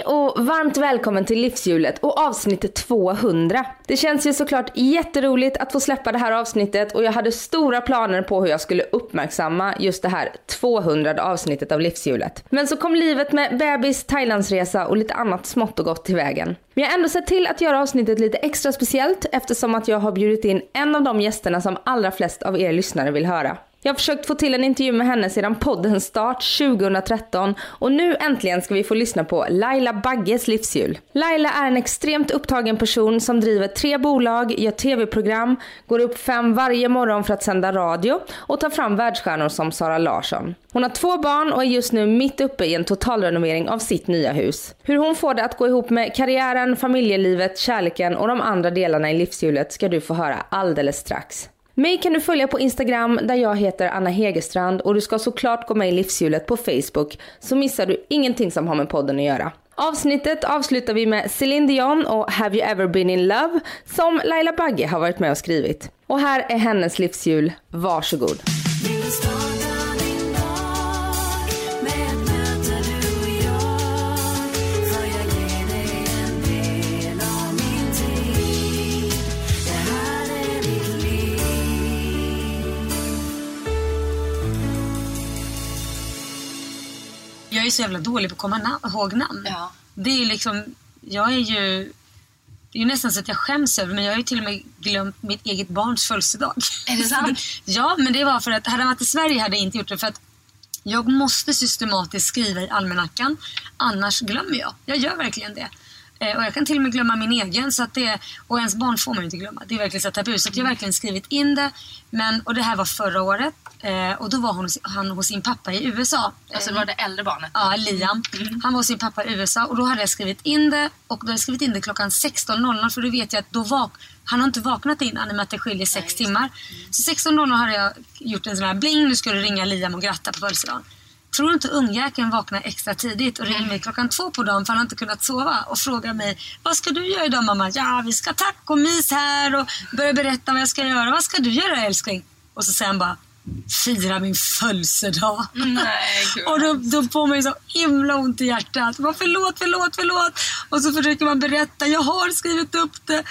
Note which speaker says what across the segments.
Speaker 1: Hej och varmt välkommen till Livshjulet och avsnitt 200. Det känns ju såklart jätteroligt att få släppa det här avsnittet och jag hade stora planer på hur jag skulle uppmärksamma just det här 200 avsnittet av Livshjulet. Men så kom livet med bebis, Thailandsresa och lite annat smått och gott till vägen. Men jag har ändå sett till att göra avsnittet lite extra speciellt eftersom att jag har bjudit in en av de gästerna som allra flest av er lyssnare vill höra. Jag har försökt få till en intervju med henne sedan poddens start 2013 och nu äntligen ska vi få lyssna på Laila Bagges livshjul. Laila är en extremt upptagen person som driver tre bolag, gör tv-program, går upp fem varje morgon för att sända radio och tar fram världsstjärnor som Sara Larsson. Hon har två barn och är just nu mitt uppe i en totalrenovering av sitt nya hus. Hur hon får det att gå ihop med karriären, familjelivet, kärleken och de andra delarna i livshjulet ska du få höra alldeles strax. Mig kan du följa på Instagram där jag heter Anna Hegerstrand och du ska såklart gå med i livshjulet på Facebook så missar du ingenting som har med podden att göra. Avsnittet avslutar vi med Celine Dion och Have You Ever Been In Love som Laila Bagge har varit med och skrivit. Och här är hennes livshjul. Varsågod.
Speaker 2: Är
Speaker 3: så jävla dålig på att komma na- ihåg namn.
Speaker 4: Ja.
Speaker 3: Det är ju liksom, jag är ju, det är ju nästan så att jag skäms över men jag har ju till och med glömt mitt eget barns födelsedag.
Speaker 4: Är det sant?
Speaker 3: ja, men det var för att hade han varit i Sverige hade jag inte gjort det för att jag måste systematiskt skriva i almanackan, annars glömmer jag. Jag gör verkligen det. Eh, och jag kan till och med glömma min egen. Så att det, och ens barn får man ju inte glömma. Det är verkligen så tabu. Så att jag har verkligen skrivit in det. Men, och det här var förra året. Eh, och då var hon, han hos sin pappa i USA.
Speaker 4: Alltså det var det äldre barnet?
Speaker 3: Ja, Liam. Han var hos sin pappa i USA och då hade jag skrivit in det och då hade jag skrivit in det klockan 16.00 för då vet jag att då vak han har inte vaknat innan i och med att det skiljer sex
Speaker 4: det.
Speaker 3: timmar. Så 16.00 hade jag gjort en sån här bling, nu ska du ringa Liam och gratta på födelsedagen. Tror inte ungjäkeln vaknar extra tidigt och ringer mig klockan två på dagen för han har inte kunnat sova och frågar mig Vad ska du göra idag mamma? Ja, vi ska tacomys här och börja berätta vad jag ska göra. Vad ska du göra älskling? Och så säger han bara Fira min födelsedag.
Speaker 4: Nej.
Speaker 3: Och då, då får man ju så himla ont i hjärtat. Man, förlåt, förlåt, förlåt. Och så försöker man berätta. Jag har skrivit upp det.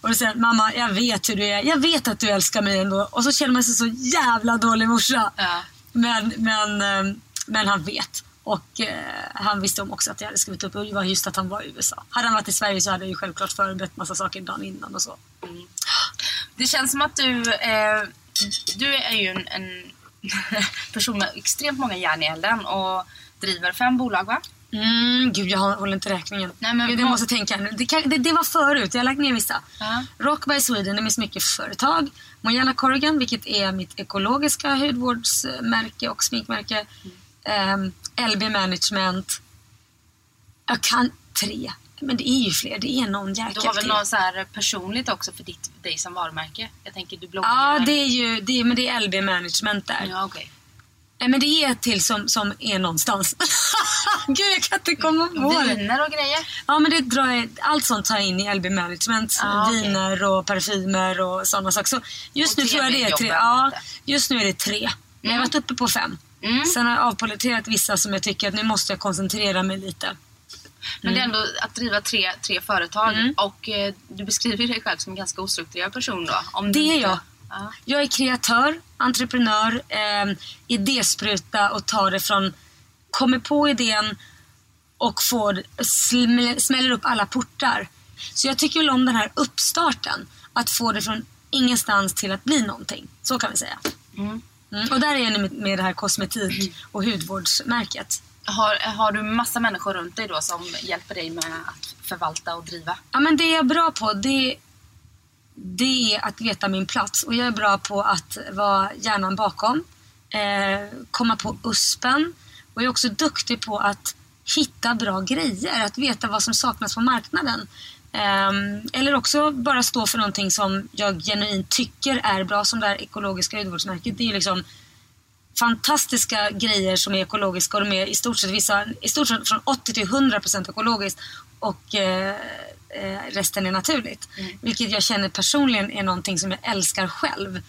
Speaker 3: Och då säger mamma, jag vet hur du är. Jag vet att du älskar mig ändå. Och så känner man sig så jävla dålig morsa.
Speaker 4: Ja.
Speaker 3: Men, men, eh, men han vet. Och eh, han visste om också att jag hade skrivit upp. Och var just att han var i USA. Hade han varit i Sverige så hade jag ju självklart förberett massa saker dagen innan och så.
Speaker 4: Det känns som att du, eh, du är ju en, en person med extremt många järn i elden och driver fem bolag va?
Speaker 3: Mm, gud, jag håller inte räkningen.
Speaker 4: Nej, men
Speaker 3: gud, jag måste tänka nu. Det, kan, det, det var förut, jag har lagt ner vissa.
Speaker 4: Ja.
Speaker 3: Rock by Sweden är mitt smyckeföretag. Mojana Corrigan, vilket är mitt ekologiska hudvårdsmärke och sminkmärke. Ehm, LB Management. Jag kan tre. Men det är ju fler, det är någon jäkel
Speaker 4: Du har väl
Speaker 3: till.
Speaker 4: något så här personligt också för ditt, dig som varumärke? Jag tänker du bloggar.
Speaker 3: Ja, det är ju det är, men det är LB Management där.
Speaker 4: Ja, okej.
Speaker 3: Nej, men det är ett till som, som är någonstans. Gud, jag kan inte komma på det.
Speaker 4: Viner och grejer.
Speaker 3: Ja, men det drar jag, allt sånt tar jag in i LB Management.
Speaker 4: Ah.
Speaker 3: Viner och parfymer och sådana saker. Så just
Speaker 4: Och
Speaker 3: nu tror jag det är tre. Ja, just nu är det tre. Men jag har varit uppe på fem.
Speaker 4: Mm.
Speaker 3: Sen har jag avpoliterat vissa som jag tycker att nu måste jag koncentrera mig lite.
Speaker 4: Men det är ändå att driva tre, tre företag
Speaker 3: Mm.
Speaker 4: och eh, du beskriver dig själv som en ganska ostrukturerad person då. Om
Speaker 3: Det är
Speaker 4: inte-
Speaker 3: jag.
Speaker 4: Ja.
Speaker 3: Jag är kreatör, entreprenör, eh, idéspruta och tar det från, kommer på idén och får, smäller, smäller upp alla portar. Så jag tycker väl om den här uppstarten. Att få det från ingenstans till att bli någonting. Så kan vi säga.
Speaker 4: Mm.
Speaker 3: Mm. Och där är med, med det här kosmetik och hudvårdsmärket.
Speaker 4: Har, har du massa människor runt dig då som hjälper dig med att förvalta och driva?
Speaker 3: Ja, men det jag är bra på det, det är att veta min plats. Och jag är bra på att vara hjärnan bakom. Eh, komma på USPen. Och jag är också duktig på att hitta bra grejer. Att veta vad som saknas på marknaden. Eh, eller också bara stå för någonting som jag genuint tycker är bra. Som det här ekologiska hudvårdsmärket. Det är ju liksom fantastiska grejer som är ekologiska och de är i stort sett, vissa, i stort sett från 80 till 100 procent ekologiskt och eh, eh, resten är naturligt. Vilket jag känner personligen är någonting som jag älskar själv.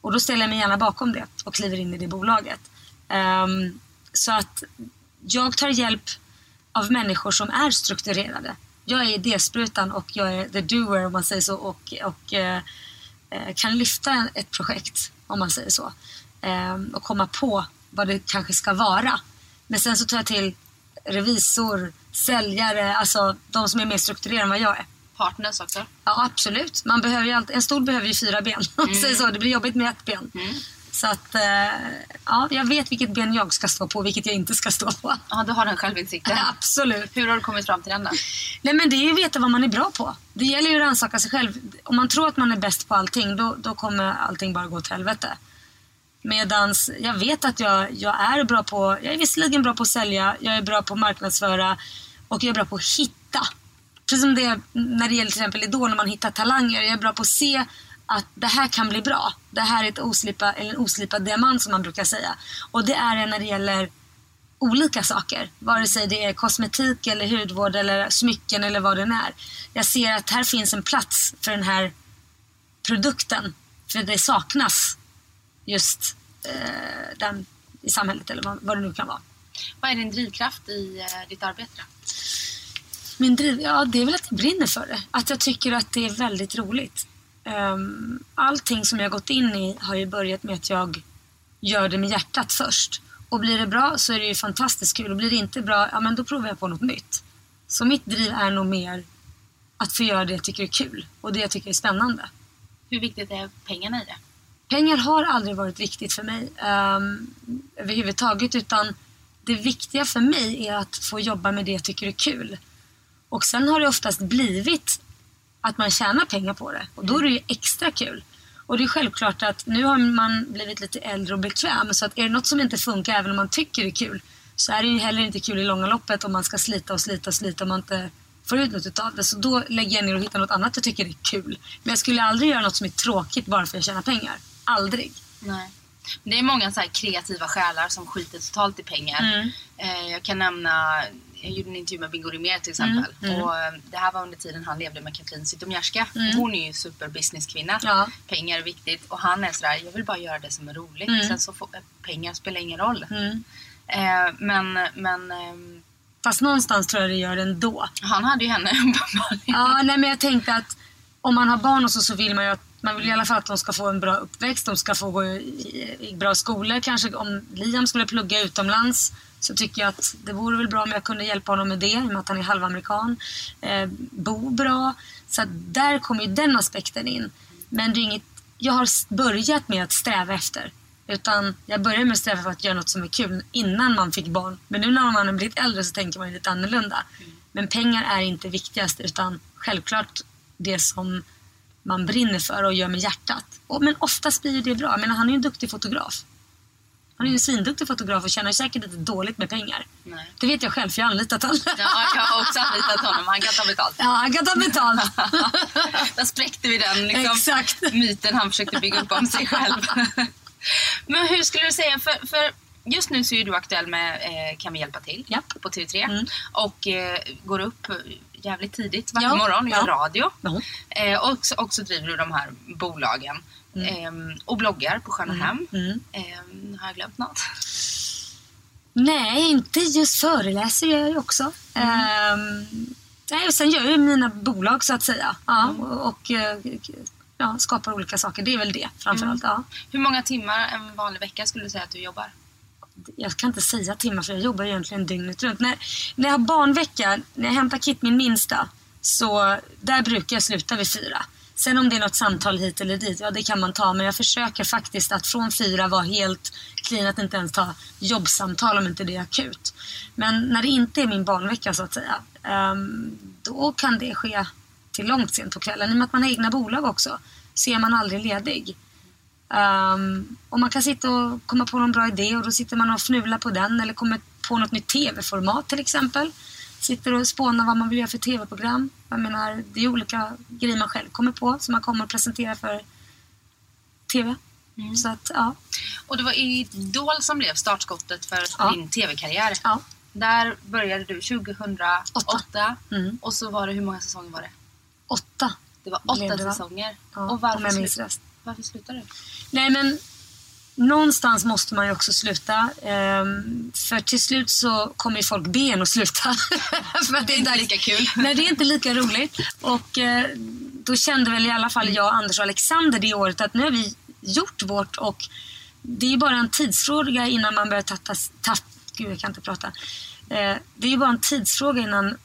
Speaker 3: Och då ställer jag mig gärna bakom det och kliver in i det bolaget. Ehm, så att jag tar hjälp av människor som är strukturerade. Jag är idésprutan och jag är the doer om man säger så och, och eh, eh, kan lyfta ett projekt om man säger så. Eh, och komma på vad det kanske ska vara. Men sen så tar jag till revisor, säljare, alltså de som är mer strukturerade än vad jag är.
Speaker 4: Partners också.
Speaker 3: Ja, absolut. Man behöver ju alltid, en stol behöver ju fyra ben. Säger så. Det blir jobbigt med ett ben. Så att, eh, ja, jag vet vilket ben jag ska stå på och vilket jag inte ska stå på.
Speaker 4: Ja, du har den självinsikten.
Speaker 3: Absolut.
Speaker 4: Hur har du kommit fram till den då?
Speaker 3: Nej, men det är ju att veta vad man är bra på. Det gäller ju att rannsaka sig själv. Om man tror att man är bäst på allting, då, då kommer allting bara gå åt helvete. Medans jag vet att jag, jag är bra på, jag är visserligen bra på att sälja, jag är bra på att marknadsföra och jag är bra på att hitta. Precis som det är när det gäller till exempel Idol, när man hittar talanger. Jag är bra på att se att det här kan bli bra. Det här är ett oslipa, eller en oslipad diamant som man brukar säga. Och det är det när det gäller olika saker. Vare sig det är kosmetik eller hudvård eller smycken eller vad det är. Jag ser att här finns en plats för den här produkten. För det saknas just eh, den i samhället eller vad, vad det nu kan vara.
Speaker 4: Vad är din drivkraft i eh, ditt arbete då?
Speaker 3: Min driv, ja det är väl att jag brinner för det. Att jag tycker att det är väldigt roligt. Um, allting som jag gått in i har ju börjat med att jag gör det med hjärtat först. Och blir det bra så är det ju fantastiskt kul. Och blir det inte bra, ja men då provar jag på något nytt. Så mitt driv är nog mer att få göra det jag tycker är kul och det jag tycker är spännande.
Speaker 4: Hur viktigt är pengarna i det?
Speaker 3: Pengar har aldrig varit viktigt för mig um, överhuvudtaget utan det viktiga för mig är att få jobba med det jag tycker är kul. Och sen har det oftast blivit att man tjänar pengar på det och då är det ju extra kul. Och det är självklart att nu har man blivit lite äldre och bekväm så att är det något som inte funkar även om man tycker det är kul så är det ju heller inte kul i långa loppet om man ska slita och slita och slita och man inte får ut något utav det. Så då lägger jag ner och hittar något annat jag tycker är kul. Men jag skulle aldrig göra något som är tråkigt bara för att jag tjänar pengar. Aldrig.
Speaker 4: Nej. Men Det är många så kreativa själar som skiter totalt i pengar.
Speaker 3: Mm.
Speaker 4: Eh, jag kan nämna, jag gjorde en intervju med Bingo Rimér till exempel.
Speaker 3: Mm,
Speaker 4: Och eh, det här var under tiden han levde med Katrin Zytomierska. Hon är ju superbusinesskvinna.
Speaker 3: Ja.
Speaker 4: Pengar är viktigt. Och han är sådär, jag vill bara göra det som är roligt.
Speaker 3: Mm.
Speaker 4: Sen så får, eh, pengar spelar ingen roll.
Speaker 3: Mm.
Speaker 4: Eh, men men ehm,
Speaker 3: Fast någonstans tror jag det gör det ändå.
Speaker 4: han hade ju henne uppenbarligen.
Speaker 3: Ja, nej, men jag tänkte att om man har barn och så, så vill man ju att man vill i alla fall att de ska få en bra uppväxt, de ska få gå i, i bra skolor. Kanske om Liam skulle plugga utomlands så tycker jag att det vore väl bra om jag kunde hjälpa honom med det i och med att han är halvamerikan. Eh, bo bra. Så att där kommer ju den aspekten in. Men det är inget jag har börjat med att sträva efter. Utan jag började med att sträva för att göra något som är kul innan man fick barn. Men nu när man har blivit äldre så tänker man ju lite annorlunda. Men pengar är inte viktigast utan självklart det som man brinner för och gör med hjärtat. Och, men oftast blir ju det bra. Jag menar, han är ju en duktig fotograf. Han är ju en svinduktig fotograf och tjänar säkert inte dåligt med pengar.
Speaker 4: Nej.
Speaker 3: Det vet jag själv för jag har anlitat honom.
Speaker 4: Ja, jag har också anlitat honom. Han kan ta betalt.
Speaker 3: Ja, han kan ta betalt.
Speaker 4: Där spräckte vi den liksom,
Speaker 3: Exakt.
Speaker 4: myten han försökte bygga upp om sig själv. Men hur skulle du säga, för, för just nu så är du aktuell med eh, Kan vi hjälpa till?
Speaker 3: Japp.
Speaker 4: På TV3.
Speaker 3: Mm.
Speaker 4: Och eh, går upp jävligt tidigt varje
Speaker 3: Ja,
Speaker 4: morgon och gör
Speaker 3: ja.
Speaker 4: radio.
Speaker 3: Ja.
Speaker 4: Eh, och också, också driver du de här bolagen. Eh, och bloggar på Sköna Hem.
Speaker 3: Mm.
Speaker 4: Eh, har jag glömt något?
Speaker 3: Nej, inte just föreläser jag ju också. Ehm, nej, och sen gör jag ju mina bolag så att säga. Ja, och och eh, ja, skapar olika saker. Det är väl det framförallt. Ja.
Speaker 4: Hur många timmar en vanlig vecka skulle du säga att du jobbar?
Speaker 3: jag kan inte säga timmar för jag jobbar egentligen dygnet runt. När, när jag har barnvecka, när jag hämtar Kit, min minsta, så där brukar jag sluta vid fyra. Sen om det är något samtal hit eller dit, ja det kan man ta. Men jag försöker faktiskt att från fyra vara helt clean, att inte ens ta jobbsamtal om inte det är akut. Men när det inte är min barnvecka så att säga, ehm, då kan det ske till långt sent på kvällen. I och med att man har egna bolag också, så är man aldrig ledig. Um, och man kan sitta och komma på någon bra idé och då sitter man och fnular på den eller kommer på något nytt tv-format till exempel. Sitter och spånar vad man vill göra för tv-program. Jag menar, det är olika grejer man själv kommer på som man kommer att presentera för tv. Så att, ja.
Speaker 4: Och det var Idol som blev startskottet för
Speaker 3: Ja.
Speaker 4: din tv-karriär.
Speaker 3: ja.
Speaker 4: Där började du 2008.
Speaker 3: Mm.
Speaker 4: Och så var det, hur många säsonger var det?
Speaker 3: Åtta.
Speaker 4: Det var åtta säsonger.
Speaker 3: Ja,
Speaker 4: och varför, slu- varför slutade du?
Speaker 3: Nej men någonstans måste man ju också sluta. Ehm, för till slut så kommer ju folk be en att sluta. för
Speaker 4: Det är inte lika kul.
Speaker 3: Nej, det är inte lika roligt. Och eh, då kände väl i alla fall jag, Anders och Alexander det året att nu har vi gjort vårt och det är bara en tidsfråga innan man börjar tappa... Tapp, gud, jag kan inte prata. Eh, det är bara en tidsfråga innan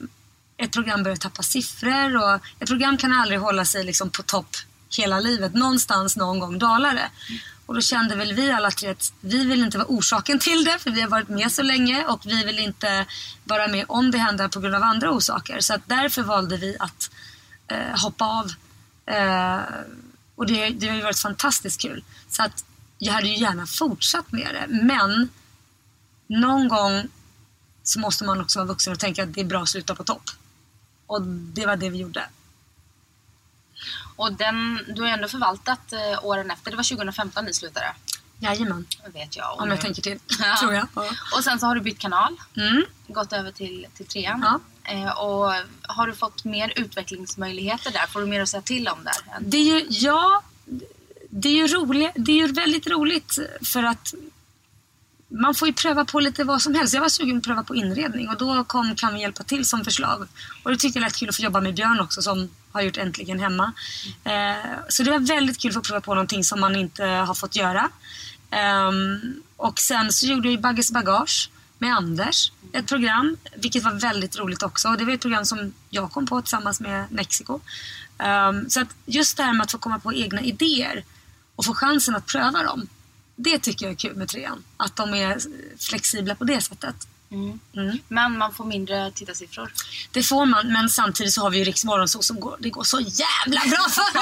Speaker 3: ett program börjar tappa siffror och ett program kan aldrig hålla sig liksom på topp hela livet. Någonstans någon gång dalar det. Och då kände väl vi alla tre att vi vill inte vara orsaken till det för vi har varit med så länge och vi vill inte vara med om det händer på grund av andra orsaker. Så att därför valde vi att eh, hoppa av. Eh, och det, det har ju varit fantastiskt kul. Så att jag hade ju gärna fortsatt med det men någon gång så måste man också vara vuxen och tänka att det är bra att sluta på topp. Och det var det vi gjorde.
Speaker 4: Och den, du har ju ändå förvaltat eh, åren efter. Det var 2015 ni slutade.
Speaker 3: Jajamän,
Speaker 4: Det vet jag.
Speaker 3: Om jag tänker till.
Speaker 4: Ja.
Speaker 3: Tror jag. Ja.
Speaker 4: Och sen så har du bytt kanal.
Speaker 3: Mm.
Speaker 4: Gått över till, till trean.
Speaker 3: Ja.
Speaker 4: Eh, och har du fått mer utvecklingsmöjligheter där? Får du mer att säga till om där?
Speaker 3: Det är ju, ja, det är ju roligt. Det är ju väldigt roligt för att man får ju pröva på lite vad som helst. Jag var sugen på att pröva på inredning och då kom Kan vi hjälpa till som förslag. Och det tyckte jag lät kul att få jobba med Björn också som har gjort Äntligen hemma. Eh, så det var väldigt kul att få prova på någonting som man inte har fått göra. Ehm, och sen så gjorde jag ju Bagges bagage med Anders. Ett program, vilket var väldigt roligt också. Och det var ett program som jag kom på tillsammans med Mexiko. Um, så att just det här med att få komma på egna idéer och få chansen att pröva dem. Det tycker jag är kul med trean. Att de är flexibla på det sättet.
Speaker 4: Mm.
Speaker 3: Mm.
Speaker 4: Men man får mindre tittarsiffror.
Speaker 3: Det får man, men samtidigt så har vi ju Morgonzoo som går, det går så jävla bra för.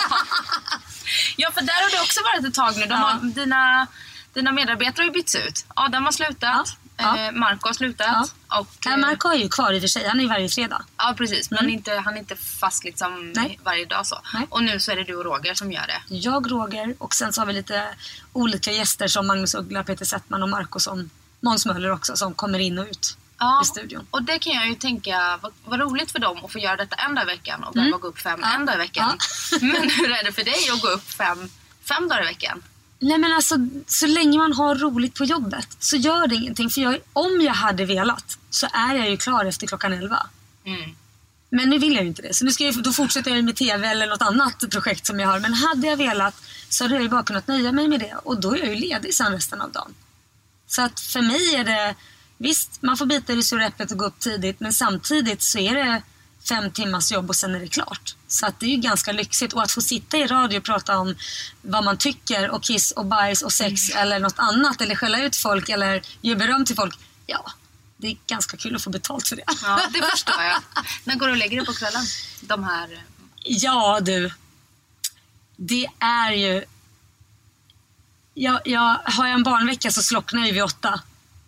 Speaker 4: Ja, för där har det också varit ett tag nu. De
Speaker 3: Ja.
Speaker 4: har, dina, dina medarbetare har ju bytts ut. Adam har slutat.
Speaker 3: Ja. Ja.
Speaker 4: Eh, Marco har slutat. Och,
Speaker 3: Nej,
Speaker 4: eh,
Speaker 3: Marco är ju kvar i och för sig, han är ju varje fredag.
Speaker 4: Ja, precis. Men
Speaker 3: Mm.
Speaker 4: inte, han är inte fast liksom
Speaker 3: Nej.
Speaker 4: varje dag så.
Speaker 3: Nej.
Speaker 4: Och nu så är det du och Roger som gör det.
Speaker 3: Jag, Roger och sen så har vi lite olika gäster som Magnus Uggla, Peter Settman och Marco som Måns Möller också som kommer in och ut
Speaker 4: Ja,
Speaker 3: i studion.
Speaker 4: och det kan jag ju tänka, vad, vad roligt för dem att få göra detta en dag i veckan och behöva gå upp fem en dag i veckan. Men hur är det för dig att gå upp fem, fem dagar i veckan?
Speaker 3: Nej men alltså, så länge man har roligt på jobbet så gör det ingenting. För jag, om jag hade velat så är jag ju klar efter klockan 11.
Speaker 4: Mm.
Speaker 3: Men nu vill jag ju inte det. Så nu ska jag, då fortsätter jag med TV eller något annat projekt som jag har. Men hade jag velat så hade jag ju bara kunnat nöja mig med det. Och då är jag ju ledig sen resten av dagen. Så att för mig är det, visst man får bita i det sura äpplet och gå upp tidigt. Men samtidigt så är det fem timmars jobb och sen är det klart. Så att det är ju ganska lyxigt. Och att få sitta i radio och prata om vad man tycker och kiss och bajs och sex eller något annat. Eller skälla ut folk eller ge beröm till folk. Ja, det är ganska kul att få betalt för det.
Speaker 4: Ja, det förstår jag. När går du och lägger dig på kvällen? De här...
Speaker 3: Ja du. Det är ju... Jag, jag, har jag en barnvecka så slocknar jag vid åtta.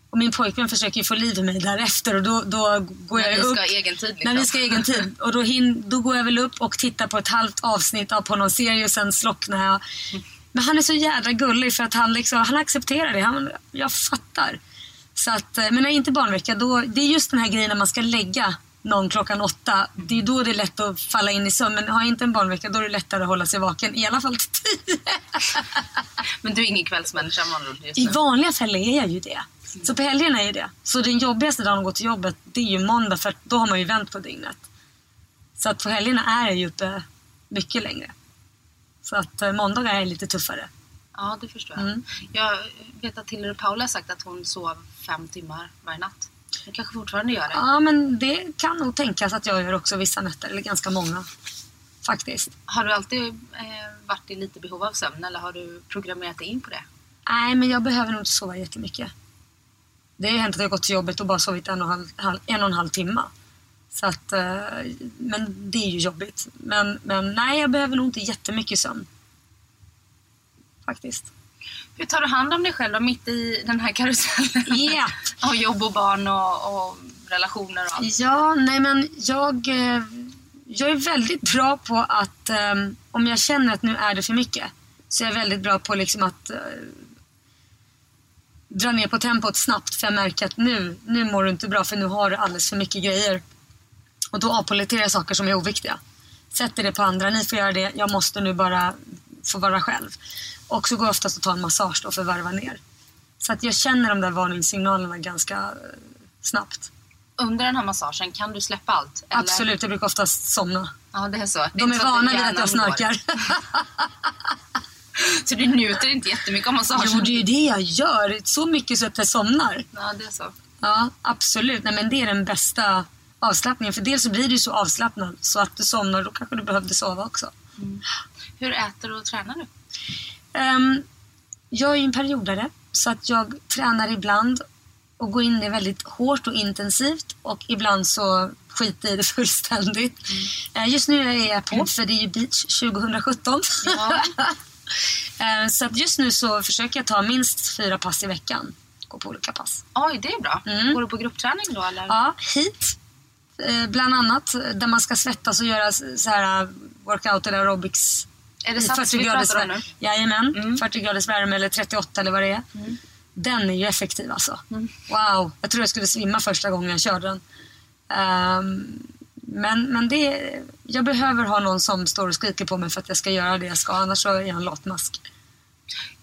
Speaker 3: Och min pojkvän försöker få liv i mig därefter och då, då går
Speaker 4: När
Speaker 3: jag upp.
Speaker 4: ska ha egen tid liksom.
Speaker 3: När vi ska ha egen tid. Och då, hin, då går jag väl upp och tittar på ett halvt avsnitt av på någon serie och sen slocknar jag. Men han är så jädra gullig för att han, liksom, han accepterar det. Han, jag fattar. Så att, eh, men när inte barnvecka, då, det är just den här grejen när man ska lägga någon klockan åtta. Det är då det är lätt att falla in i sömn. Men har jag inte en barnvecka då är det lättare att hålla sig vaken. I alla fall till tio.
Speaker 4: Men du är ingen kvällsmänniska med
Speaker 3: I vanliga fall är jag ju det. Så på helgerna är det. Så den jobbigaste dagen att gå till jobbet det är ju måndag för då har man ju vänt på dygnet. Så att på helgerna är jag ju uppe mycket längre. Så att eh, måndagar är lite tuffare.
Speaker 4: Ja, det förstår jag.
Speaker 3: Mm.
Speaker 4: Jag vet att Hillary Paula har sagt att hon sov fem timmar varje natt. Hon kanske fortfarande gör det.
Speaker 3: Ja, men det kan nog tänkas att jag gör också vissa nätter, eller ganska många. Faktiskt.
Speaker 4: Har du alltid eh, varit i lite behov av sömn eller har du programmerat dig in på det?
Speaker 3: Nej, men jag behöver nog inte sova jättemycket. Det har hänt att jag gått till jobbet och bara sovit en och en halv, halv, en och en halv timme. Så att, eh, men det är ju jobbigt. Men, men nej, jag behöver nog inte jättemycket sömn. Faktiskt.
Speaker 4: Hur tar du hand om dig själv då, mitt i den här karusellen?
Speaker 3: Japp.
Speaker 4: av jobb och barn och, och relationer och allt.
Speaker 3: Ja, nej men jag, eh, jag är väldigt bra på att eh, om jag känner att nu är det för mycket så är jag väldigt bra på liksom att eh, dra ner på tempot snabbt för jag märker att nu, nu mår du inte bra för nu har du alldeles för mycket grejer. Och då avpoliterar jag saker som är oviktiga. Sätter det på andra, ni får göra det, jag måste nu bara få vara själv. Och så går jag oftast och tar en massage då för att varva ner. Så att jag känner de där varningssignalerna ganska eh, snabbt.
Speaker 4: Under den här massagen, kan du släppa allt? eller?
Speaker 3: Absolut, jag brukar oftast somna.
Speaker 4: Ja, det är så. Det
Speaker 3: De är
Speaker 4: så att
Speaker 3: vana vid att jag snarkar.
Speaker 4: Så du njuter inte jättemycket av massagen?
Speaker 3: jo, det är ju det jag gör. Så mycket så att jag somnar.
Speaker 4: Ja, det är så.
Speaker 3: Ja, absolut. Nej, men det är den bästa avslappningen. För dels så blir du så avslappnad så att du somnar. Då kanske du behövde sova också.
Speaker 4: Hur äter du och tränar du?
Speaker 3: Ehm, jag är ju en periodare. Så att jag tränar ibland och går in i väldigt hårt och intensivt. Och ibland så skiter jag i det fullständigt. Eh, just nu är jag på, för det är ju beach 2017.
Speaker 4: Ja.
Speaker 3: Eh, så att just nu så försöker jag ta minst fyra pass i veckan. Gå på olika pass.
Speaker 4: Oj, det är bra.
Speaker 3: Mm.
Speaker 4: Går du på gruppträning då eller?
Speaker 3: Ja, hit. Eh, bland annat där man ska svettas och göra så här uh, workout eller aerobics.
Speaker 4: Är det
Speaker 3: i
Speaker 4: sats vi pratar om nu?
Speaker 3: Jajamän,
Speaker 4: Mm.
Speaker 3: 40 graders värme eller 38 eller vad det är. Den är ju effektiv alltså.
Speaker 4: Mm.
Speaker 3: Wow, jag tror jag skulle svimma första gången jag körde den. Ehm, men men det, jag behöver ha någon som står och skriker på mig för att jag ska göra det jag ska. Annars så är jag en latmask.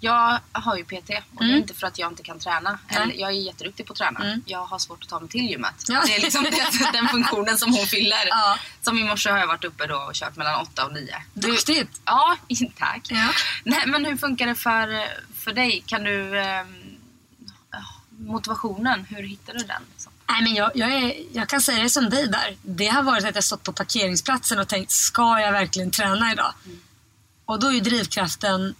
Speaker 4: Jag har ju PT och det är
Speaker 3: Mm.
Speaker 4: inte för att jag inte kan träna. Eller, jag är jätteduktig på att träna.
Speaker 3: Mm.
Speaker 4: Jag har svårt att ta mig till gymmet.
Speaker 3: Ja.
Speaker 4: Det är liksom det, den funktionen som hon fyller.
Speaker 3: Ja.
Speaker 4: Som i morse har jag varit uppe då och kört mellan 8 och 9.
Speaker 3: Duktigt!
Speaker 4: Ja, tack.
Speaker 3: Ja.
Speaker 4: Nej, men hur funkar det för, för dig? Kan du... ehm, motivationen, hur hittar du den? Liksom?
Speaker 3: Nej, men jag, jag, är, jag kan säga det som dig där. Det har varit att jag stått på parkeringsplatsen och tänkt, ska jag verkligen träna idag? Och då är drivkraften,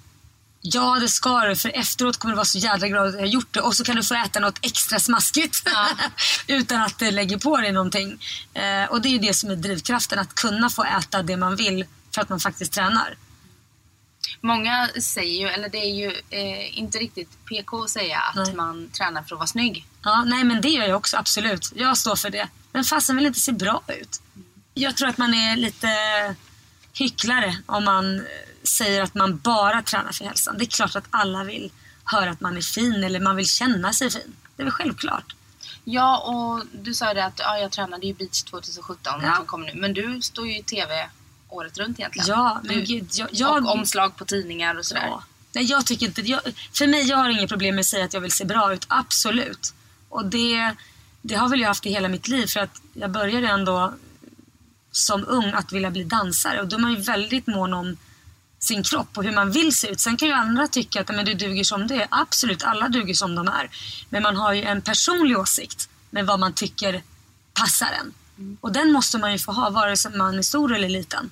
Speaker 3: ja det ska du för efteråt kommer du vara så jävla glad att jag har gjort det och så kan du få äta något extra smaskigt
Speaker 4: Ja.
Speaker 3: utan att det lägger på dig någonting. Eh, och det är ju det som är drivkraften, att kunna få äta det man vill för att man faktiskt tränar.
Speaker 4: Många säger ju, eller det är ju eh, inte riktigt PK att säga att
Speaker 3: Nej.
Speaker 4: man tränar för att vara snygg.
Speaker 3: Ja, nej men det gör jag också, absolut. Jag står för det. Men fasen vill inte se bra ut. Jag tror att man är lite hycklare om man säger att man bara tränar för hälsan. Det är klart att alla vill höra att man är fin eller man vill känna sig fin. Det är väl självklart.
Speaker 4: Ja, och du sa ju det att ja, jag tränade ju beach 2017
Speaker 3: Ja.
Speaker 4: som kommer nu. Men du står ju i TV året runt egentligen.
Speaker 3: Ja, men
Speaker 4: du,
Speaker 3: gud. Jag, jag,
Speaker 4: Och omslag på tidningar och sådär.
Speaker 3: Ja. Nej, jag tycker inte... Jag, för mig, jag har inget problem med att säga att jag vill se bra ut. Absolut. Och det, det har väl jag haft i hela mitt liv. För att jag började ändå som ung att vilja bli dansare. Och då är man ju väldigt mån om sin kropp och hur man vill se ut. Sen kan ju andra tycka att men du duger som du är. Absolut, alla duger som de är. Men man har ju en personlig åsikt med vad man tycker passar en. Och den måste man ju få ha vare sig man är stor eller liten.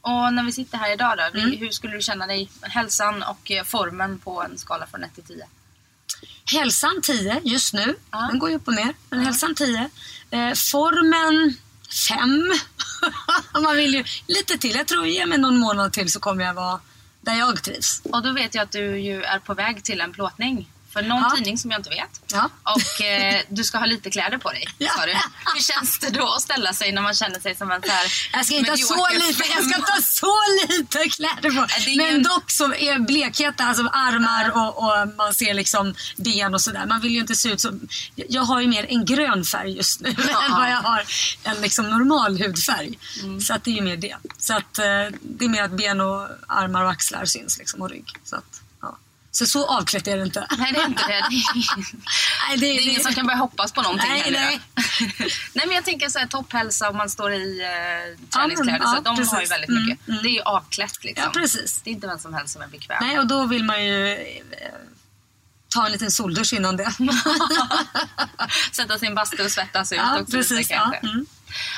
Speaker 4: Och när vi sitter här idag då,
Speaker 3: Mm.
Speaker 4: hur skulle du känna dig? Hälsan och eh, formen på en skala från 1 till 10?
Speaker 3: Hälsan 10 just nu. Den går ju upp och ner. Men hälsan 10. Eh, formen Fem? Man vill ju lite till. Jag tror ge mig någon månad till så kommer jag vara där jag trivs.
Speaker 4: Och då vet jag att du ju är på väg till en plåtning. För någon
Speaker 3: Ja.
Speaker 4: tidning som jag inte vet.
Speaker 3: Ja.
Speaker 4: Och eh, du ska ha lite kläder på dig,
Speaker 3: Ja.
Speaker 4: sa du. Hur känns det då att ställa sig när man känner sig som en så här
Speaker 3: Jag ska inte ha så lite, jag ska inte så lite kläder på.
Speaker 4: det är
Speaker 3: Men
Speaker 4: ingen-
Speaker 3: dock så är blekheten, alltså armar och, och man ser liksom ben och sådär. Man vill ju inte se ut som... Jag har ju mer en grön färg just nu än vad jag har en liksom normal hudfärg.
Speaker 4: Mm.
Speaker 3: Så att det är ju mer det. Så att eh, det är mer att ben och armar och axlar syns liksom och rygg. Så att. Så så avklätt är det inte.
Speaker 4: Nej, det är inte det. Det är,
Speaker 3: Nej, det,
Speaker 4: det är ingen som kan börja hoppas på någonting
Speaker 3: Nej,
Speaker 4: heller.
Speaker 3: nej.
Speaker 4: nej, men jag tänker så här topphälsa om man står i eh, träningskläder.
Speaker 3: Ja,
Speaker 4: så de har ju
Speaker 3: precis.
Speaker 4: väldigt
Speaker 3: Mm,
Speaker 4: mycket.
Speaker 3: mm.
Speaker 4: Det är ju avklätt liksom.
Speaker 3: Ja, precis.
Speaker 4: Det är inte vem som helst som är bekväm.
Speaker 3: Nej, och då vill man ju eh, ta en liten soldusch innan det.
Speaker 4: Sätta sin bastu och svettas ut
Speaker 3: Ja,
Speaker 4: också
Speaker 3: precis,
Speaker 4: lite
Speaker 3: ja,
Speaker 4: kanske.
Speaker 3: mm.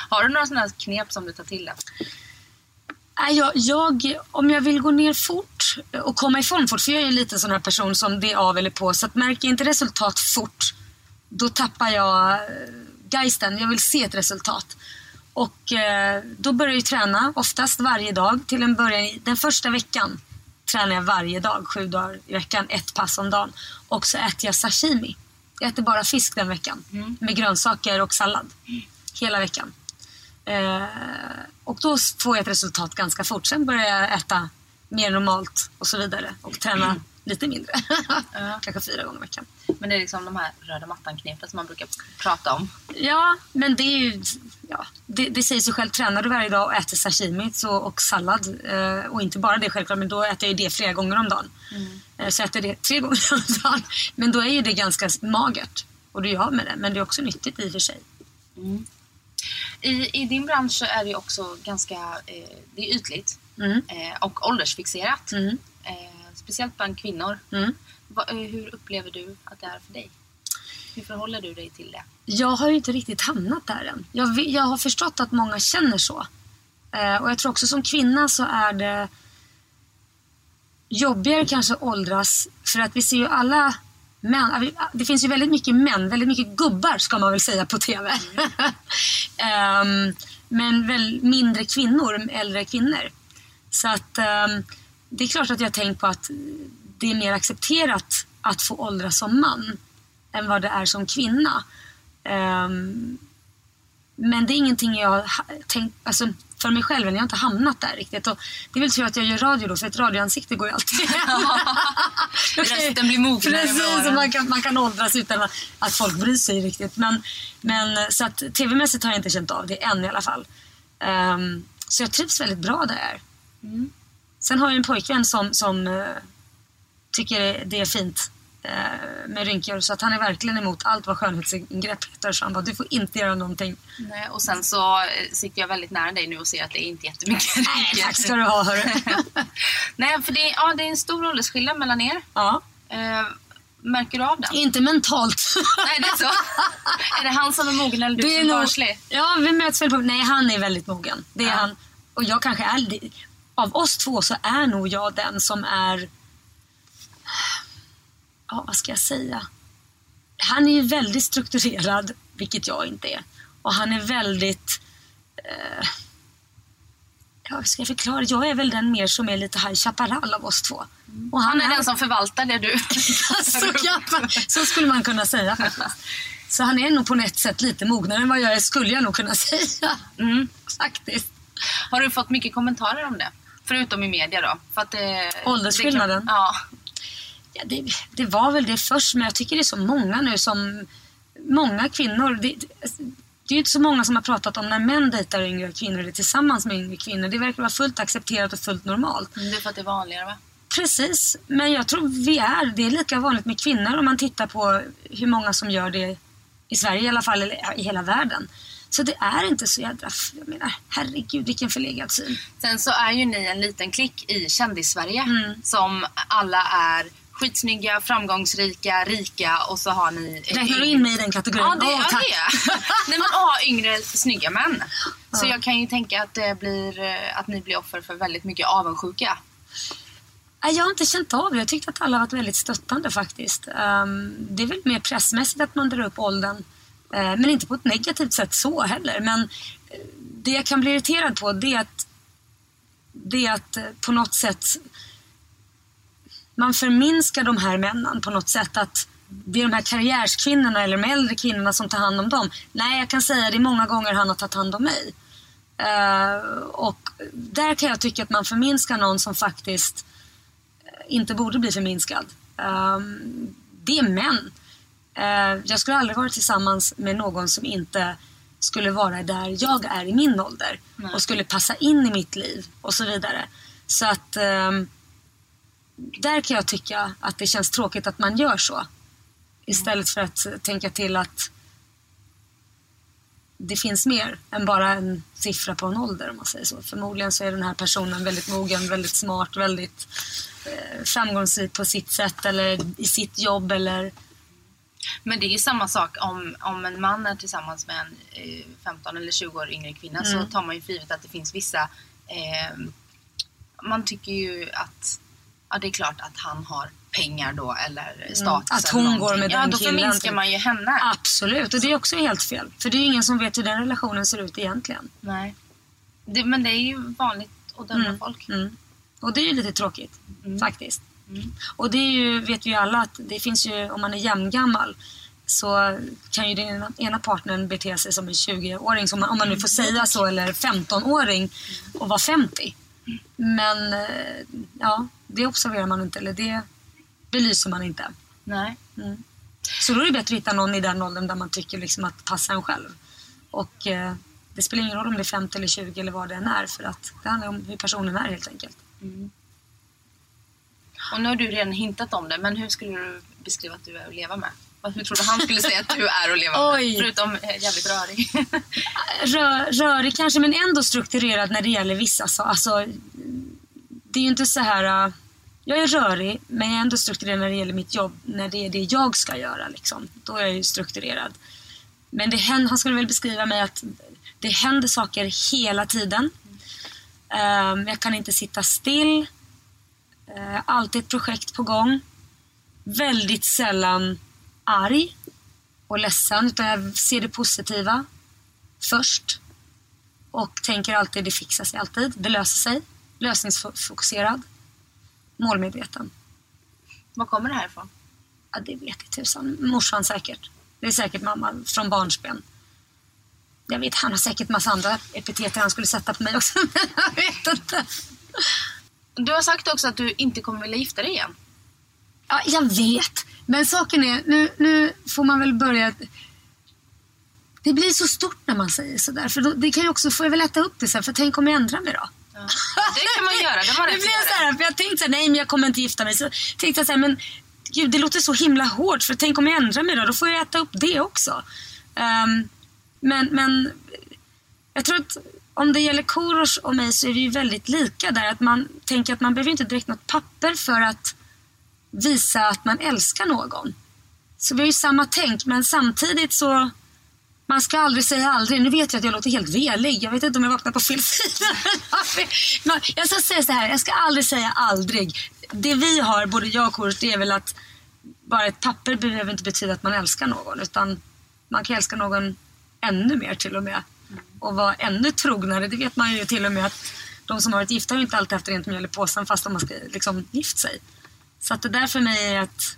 Speaker 4: Har du några sådana knep som du tar till? Då?
Speaker 3: Jag, jag, om jag vill gå ner fort och komma i form fort, för jag är lite sån här person som det är av eller på, så att märker jag inte resultat fort, då tappar jag eh, geisten. Jag vill se ett resultat. Och eh, då börjar jag träna, oftast varje dag. Till en början, den första veckan tränar jag varje dag, sju dagar i veckan, ett pass om dagen. Och så äter jag sashimi. Jag äter bara fisk den veckan, med grönsaker och sallad. Hela veckan. Eh, och då får jag ett resultat ganska fort. Sen börjar jag äta mer normalt och så vidare. Och träna lite mindre. Kanske fyra gånger i veckan.
Speaker 4: Men det är liksom de här röda mattan-knepen som man brukar prata om.
Speaker 3: Ja, men det är ju... Ja, det, det säger sig själv. Tränar du varje dag och äter sashimi så, och sallad eh, och inte bara det självklart, men då äter jag ju det flera gånger om dagen. Eh, så äter jag det tre gånger om dagen. Men då är ju det ganska magert. Och du gör med det. Men det är också nyttigt i och för sig.
Speaker 4: I, I din bransch så är det också ganska eh, det är ytligt
Speaker 3: Mm.
Speaker 4: eh, och åldersfixerat.
Speaker 3: Mm.
Speaker 4: Eh, speciellt bland kvinnor.
Speaker 3: Mm.
Speaker 4: Va, eh, hur upplever du att det är för dig? Hur förhåller du dig till det?
Speaker 3: Jag har ju inte riktigt hamnat där än. Jag, jag har förstått att många känner så. Eh, och jag tror också som kvinna så är det jobbigare kanske att åldras. För att vi ser ju alla ah, vi- Det finns ju väldigt mycket män, väldigt mycket gubbar ska man väl säga på TV. Ehm, men väl mindre kvinnor, äldre kvinnor. Så att ehm, det är klart att jag tänkt på att det är mer accepterat att få åldras som man än vad det är som kvinna. Ehm, men det är ingenting jag har ha- tänkt, alltså för mig själv, än. jag har inte hamnat där riktigt. Och det är väl tur att jag gör radio då, för ett radioansikte går ju alltid.
Speaker 4: Rösten blir mognare
Speaker 3: Precis, man kan, man kan åldras utan att, folk bryr sig riktigt. Men, men så att tv-mässigt har jag inte känt av det än i alla fall. Ehm, så jag trivs väldigt bra där jag är.
Speaker 4: Mm.
Speaker 3: Sen har jag en pojkvän som, som eh, tycker det är fint med rynkor. Så att han är verkligen emot allt vad skönhetsingrepp heter. Så han bara, du får inte göra någonting.
Speaker 4: Nej, och sen så eh, sitter jag väldigt nära dig nu och ser att det är inte jättemycket rynkor.
Speaker 3: Tack ska du ha hörru.
Speaker 4: Nej, för det, är- ja, det är en stor åldersskillnad mellan er.
Speaker 3: ja,
Speaker 4: Eh, märker du av den?
Speaker 3: inte mentalt.
Speaker 4: Nej, det är så. är det han som är mogen eller du
Speaker 3: Det är
Speaker 4: som är
Speaker 3: nog,
Speaker 4: barnslig?
Speaker 3: ja, vi möts väl på... Nej, han är väldigt mogen. Det är
Speaker 4: Ja.
Speaker 3: han. Och jag kanske är... Av oss två så är nog jag den som är... Ja, vad ska jag säga? Han är ju väldigt strukturerad, vilket jag inte är. Och han är väldigt... Eh, ja, hur ska jag förklara? Jag är väl den mer som är lite High Chaparral av oss två. Och
Speaker 4: Han är den som förvaltar det du...
Speaker 3: så, så skulle man kunna säga faktiskt. Så han är nog på ett sätt lite mognare än vad jag är, skulle jag nog kunna säga.
Speaker 4: Mm.
Speaker 3: Faktiskt.
Speaker 4: Har du fått mycket kommentarer om det? Förutom i media då? För att det,
Speaker 3: Åldersskillnaden?
Speaker 4: Det, är klart-
Speaker 3: Ja, det, det var väl det först, men jag tycker det är så många nu som... Många kvinnor... Det, det är ju inte så många som har pratat om när män dejtar yngre kvinnor eller tillsammans med yngre kvinnor. Det verkar vara fullt accepterat och fullt normalt.
Speaker 4: ja. Det är för att det är vanligare va?
Speaker 3: Precis, men jag tror vi är, det är lika vanligt med kvinnor om man tittar på hur många som gör det i Sverige i alla fall, eller i hela världen. Så det är inte så jädra, jag menar, herregud vilken förlegad syn.
Speaker 4: Sen så är ju ni en liten klick i kändis-Sverige
Speaker 3: Mm.
Speaker 4: som alla är skitsnygga, framgångsrika, rika och så har ni...
Speaker 3: Räknar du in mig i den kategorin?
Speaker 4: Ja, det är
Speaker 3: tack.
Speaker 4: det. Nej, men har yngre snygga män. Så jag kan ju tänka att, det blir, eh, att ni blir offer för väldigt mycket avundsjuka.
Speaker 3: Jag har inte känt av det. Jag tyckte att alla har varit väldigt stöttande faktiskt. Ehm, det är väl mer pressmässigt att man drar upp åldern. Eh, men inte på ett negativt sätt så heller. Men eh, det jag kan bli irriterad på det är att, det är att på något sätt man förminskar de här männen på något sätt. Att det är de här karriärskvinnorna eller de äldre kvinnorna som tar hand om dem. Nej, jag kan säga det är många gånger han har tagit hand om mig. Eh, och där kan jag tycka att man förminskar någon som faktiskt eh, inte borde bli förminskad. Um, det är män. Eh, jag skulle aldrig vara tillsammans med någon som inte skulle vara där jag är i min ålder
Speaker 4: Nej.
Speaker 3: och skulle passa in i mitt liv och så vidare. Så att ehm, där kan jag tycka att det känns tråkigt att man gör så. Istället för att tänka till att det finns mer än bara en siffra på en ålder om man säger så. Förmodligen så är den här personen väldigt mogen, väldigt smart, väldigt eh, framgångsrik på sitt sätt eller i sitt jobb eller
Speaker 4: Men det är ju samma sak om, om en man är tillsammans med en eh, 15 eller 20 år yngre kvinna så tar man ju för givet att det finns vissa... Eh, man tycker ju att ja, det är klart att han har pengar då eller status.
Speaker 3: Att
Speaker 4: eller
Speaker 3: hon går med
Speaker 4: Ja,
Speaker 3: den
Speaker 4: då
Speaker 3: killen,
Speaker 4: förminskar
Speaker 3: typ.
Speaker 4: man ju henne.
Speaker 3: Absolut, och det är också helt fel. För det är ju ingen som vet hur den relationen ser ut egentligen.
Speaker 4: Nej. Det, men det är ju vanligt att döma folk.
Speaker 3: Mm. Och det är ju lite tråkigt,
Speaker 4: Mm.
Speaker 3: faktiskt. Och det är ju, vet vi ju alla att det finns ju, om man är jämngammal så kan ju den ena, partnern bete sig som en 20-åring, som man, om man nu får säga så, eller 15-åring och vara 50. Men eh, ja, det observerar man inte. Eller det, belyser man inte.
Speaker 4: Nej.
Speaker 3: Så då är det bättre att hitta någon i den åldern där man tycker liksom att passa en själv. Och eh, det spelar ingen roll om det är 50 eller 20 eller vad det än är för att det handlar om hur personen är helt enkelt.
Speaker 4: Och nu har du redan hintat om det, men hur skulle du beskriva att du är att leva med? Vad- Hur tror du han skulle säga att du är att leva med? Förutom eh, jävligt rörig.
Speaker 3: Rö, rörig kanske men ändå strukturerad när det gäller vissa saker. Alltså, det är ju inte så här jag är rörig men jag är ändå strukturerad när det gäller mitt jobb. När det är det jag ska göra. Liksom. Då är jag ju strukturerad. Men det händer, han skulle väl beskriva mig att det händer saker hela tiden. Um, jag kan inte sitta still. Uh, alltid ett projekt på gång. Väldigt sällan arg och ledsen utan jag ser det positiva först. Och tänker alltid det fixar sig alltid. Det löser sig. Lösningsfokuserad. Målmedveten.
Speaker 4: Var kommer det här ifrån?
Speaker 3: Ja, det vet jag tusan. Morsan säkert. Det är säkert mamma från barnsben. Jag vet, han har säkert massa andra epitet han skulle sätta på mig också. Men jag vet inte.
Speaker 4: Du har sagt också att du inte kommer vilja gifta dig igen.
Speaker 3: Ja, jag vet. Men saken är, nu, nu får man väl börja... Det blir så stort när man säger sådär. För då, det kan ju också, får jag väl äta upp det sen, för tänk om jag ändrar mig då?
Speaker 4: Ja. Det kan man göra. Det man
Speaker 3: Det blev så här, för jag tänkte så här, nej men jag kommer inte gifta mig. Så tänkte jag så här, men gud det låter så himla hårt för tänk om jag ändrar mig då, då får jag äta upp det också. Ehm, men, men jag tror att om det gäller Korosh och mig så är vi ju väldigt lika där. Att man tänker att man behöver inte direkt något papper för att visa att man älskar någon. Så vi har ju samma tänk men samtidigt så man ska aldrig säga aldrig. Nu vet jag att jag låter helt velig. Jag vet inte om jag vaknar på fel sida. Jag ska säga så här, jag ska aldrig säga aldrig. Det vi har, både jag och Korosh, det är väl att bara ett papper behöver inte betyda att man älskar någon. Utan man kan älska någon ännu mer till och med. Och vara ännu trognare. Det vet man ju till och med att de som har varit gifta har ju inte alltid haft rent mjöl i påsen fast de har liksom, gift sig. Så att det där för mig är att...